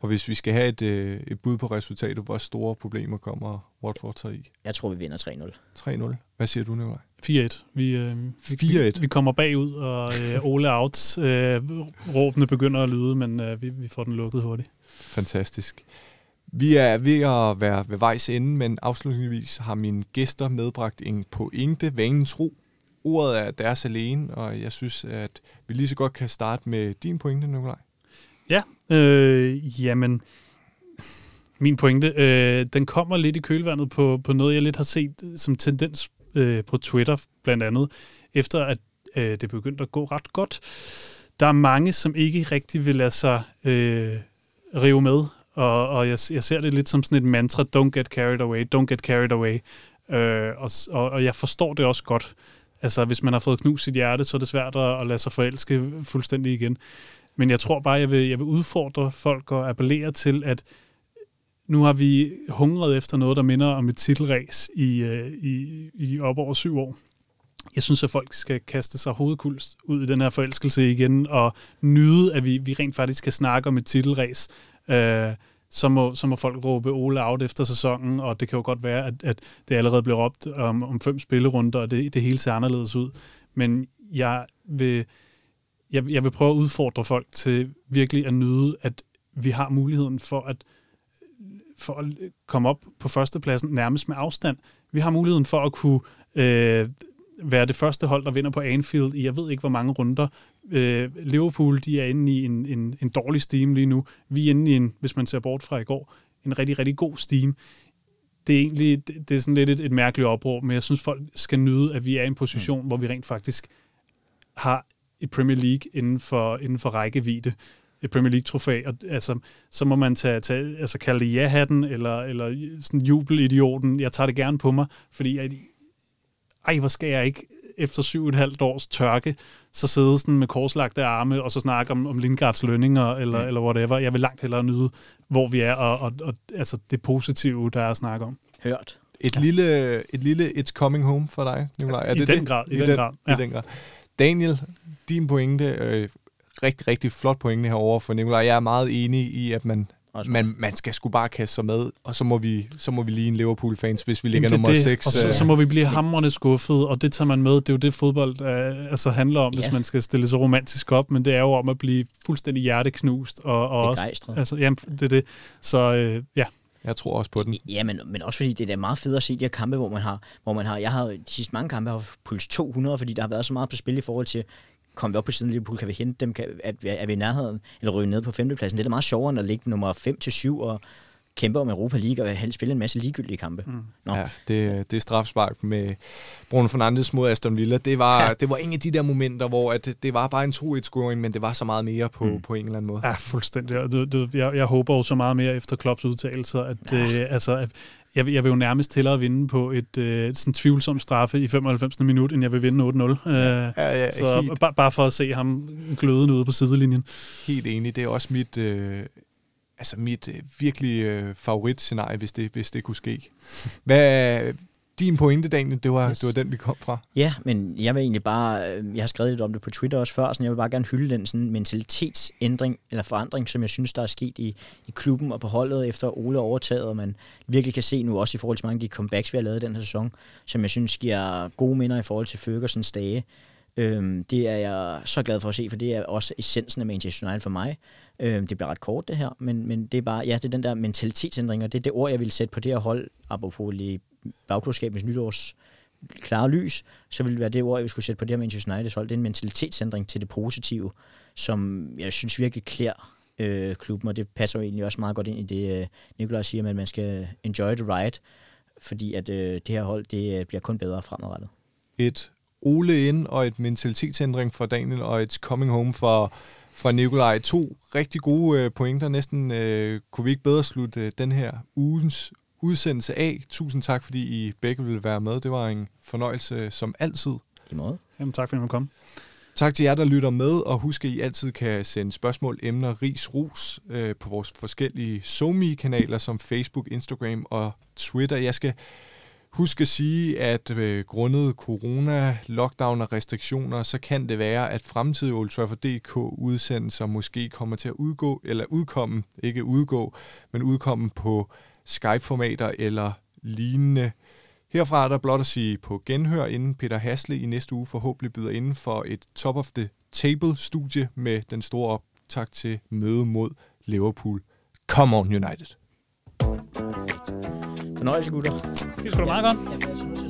Og hvis vi skal have et, øh, et bud på resultatet, hvor store problemer kommer Watford så i? Jeg tror, vi vinder 3-0. 3-0. Hvad siger du, Nicolaj? 4-1. Vi, øh, vi, 4-1. Vi, kommer bagud, og øh, Ole out. Øh, råbene begynder at lyde, men øh, vi, vi får den lukket hurtigt. Fantastisk. Vi er ved at være ved vejs ende, men afslutningsvis har mine gæster medbragt en pointe, vanen tro. Ordet er deres alene, og jeg synes, at vi lige så godt kan starte med din pointe, Nikolaj. Ja, øh, jamen, min pointe, øh, den kommer lidt i kølvandet på, på noget, jeg lidt har set som tendens øh, på Twitter, blandt andet, efter at øh, det begyndte at gå ret godt. Der er mange, som ikke rigtig vil lade sig øh, rive med, og, og jeg, jeg ser det lidt som sådan et mantra, don't get carried away, don't get carried away. Øh, og, og, og jeg forstår det også godt. Altså, hvis man har fået knust sit hjerte, så er det svært at, at lade sig forelske fuldstændig igen. Men jeg tror bare, jeg vil, jeg vil udfordre folk og appellere til, at nu har vi hungret efter noget, der minder om et titelræs i, øh, i, i op over syv år. Jeg synes, at folk skal kaste sig hovedkulst ud i den her forelskelse igen, og nyde, at vi, vi rent faktisk skal snakke om et titelræs. Øh, så må, så må folk råbe Ole out efter sæsonen, og det kan jo godt være, at, at det allerede bliver råbt om, om fem spillerunder, og det, det hele ser anderledes ud. Men jeg vil, jeg, jeg vil prøve at udfordre folk til virkelig at nyde, at vi har muligheden for at for at komme op på førstepladsen nærmest med afstand. Vi har muligheden for at kunne øh, være det første hold, der vinder på Anfield i jeg ved ikke hvor mange runder. Øh, Liverpool de er inde i en, en, en dårlig steam lige nu. Vi er inde i en, hvis man ser bort fra i går, en rigtig, rigtig god steam. Det er egentlig det, det er sådan lidt et, et mærkeligt opråb, men jeg synes, folk skal nyde, at vi er i en position, mm. hvor vi rent faktisk har et Premier League inden for, inden for rækkevidde et Premier League-trofæ, og altså, så må man tage, tage altså kalde det ja-hatten, eller, eller sådan jubelidioten. Jeg tager det gerne på mig, fordi jeg, ej, hvor skal jeg ikke efter syv og et halvt års tørke, så sidde sådan med korslagte arme, og så snakke om, om Lindgards lønninger, eller, mm. eller whatever. Jeg vil langt hellere nyde, hvor vi er, og, og, og altså det positive, der er at snakke om. Hørt. Et, ja. lille, et lille It's Coming Home for dig, Nicolaj. Er I det den det? grad. I, I den, den grad. Ja. I den grad. Daniel, din pointe, øh, rigtig, rigtig flot pointe herover for Nicolaj. Jeg er meget enig i, at man, man, man skal sgu bare kaste sig med, og så må vi, så må vi lige en Liverpool-fans, hvis vi ligger nummer det, 6. Og så, øh. så må vi blive hamrende skuffet, og det tager man med. Det er jo det, fodbold uh, altså handler om, ja. hvis man skal stille sig romantisk op, men det er jo om at blive fuldstændig hjerteknust. Og, og også, altså, jamen, det er det. Så uh, ja. Jeg tror også på den. Ja, men, men også fordi det er meget fedt at se de her kampe, hvor man har, hvor man har, jeg har de sidste mange kampe har puls 200, fordi der har været så meget på spil i forhold til, kommer vi op på siden af Liverpool, kan vi hente dem, kan, at, er vi i nærheden, eller ryge ned på femtepladsen. Det er da meget sjovere, end at ligge nummer 5 til 7 og kæmpe om Europa League og helst spille en masse ligegyldige kampe. Mm. Nå. Ja, det, det er strafspark med Bruno Fernandes mod Aston Villa. Det var, ja. det var en af de der momenter, hvor at det var bare en 2-1-scoring, men det var så meget mere på, mm. på en eller anden måde. Ja, fuldstændig. Det, det, jeg, jeg håber jo så meget mere efter Klopps udtalelser, at, ja. øh, altså, at jeg, jeg vil jo nærmest hellere vinde på et øh, sådan tvivlsomt straffe i 95. minut, end jeg vil vinde 8-0. Øh, ja, ja, så helt... bare, bare for at se ham glødende ude på sidelinjen. Helt enig. Det er også mit, øh, altså mit øh, virkelig øh, favoritscenarie, hvis det, hvis det kunne ske. Hvad, din pointe, Daniel, det var, yes. det var den, vi kom fra. Ja, men jeg vil egentlig bare, øh, jeg har skrevet lidt om det på Twitter også før, så jeg vil bare gerne hylde den sådan mentalitetsændring eller forandring, som jeg synes, der er sket i, i klubben og på holdet efter Ole overtaget, og man virkelig kan se nu også i forhold til mange af de comebacks, vi har lavet den her sæson, som jeg synes giver gode minder i forhold til Fergusons dage. Øhm, det er jeg så glad for at se, for det er også essensen af Manchester United for mig. Øhm, det bliver ret kort det her, men, men det er bare, ja, det er den der mentalitetsændring, og det er det ord, jeg vil sætte på det her hold, apropos bagklodskabens nytårs klare lys, så ville det være det ord, jeg skulle sætte på det her Manchester Uniteds hold. Det er en mentalitetsændring til det positive, som jeg synes virkelig klæder øh, klubben, og det passer jo egentlig også meget godt ind i det, øh, Nikolaj siger, med, at man skal enjoy the ride, fordi at øh, det her hold, det øh, bliver kun bedre fremadrettet. Et Ole ind og et mentalitetsændring fra Daniel og et coming home fra, fra Nikolaj. To rigtig gode øh, pointer. Næsten øh, kunne vi ikke bedre slutte øh, den her ugens udsendelse af. Tusind tak, fordi I begge ville være med. Det var en fornøjelse som altid. I måde. Jamen, tak fordi I kom. Tak til jer, der lytter med, og husk, at I altid kan sende spørgsmål, emner, ris, ros øh, på vores forskellige SoMe-kanaler som Facebook, Instagram og Twitter. Jeg skal huske at sige, at øh, grundet corona, lockdown og restriktioner, så kan det være, at fremtidige Old udsendelser måske kommer til at udgå, eller udkomme, ikke udgå, men udkomme på Skype-formater eller lignende. Herfra er der blot at sige på genhør, inden Peter Hasle i næste uge forhåbentlig byder inden for et Top of the Table-studie med den store optakt til møde mod Liverpool. Come on United! Fornøjelse, gutter. Det er sgu da meget godt.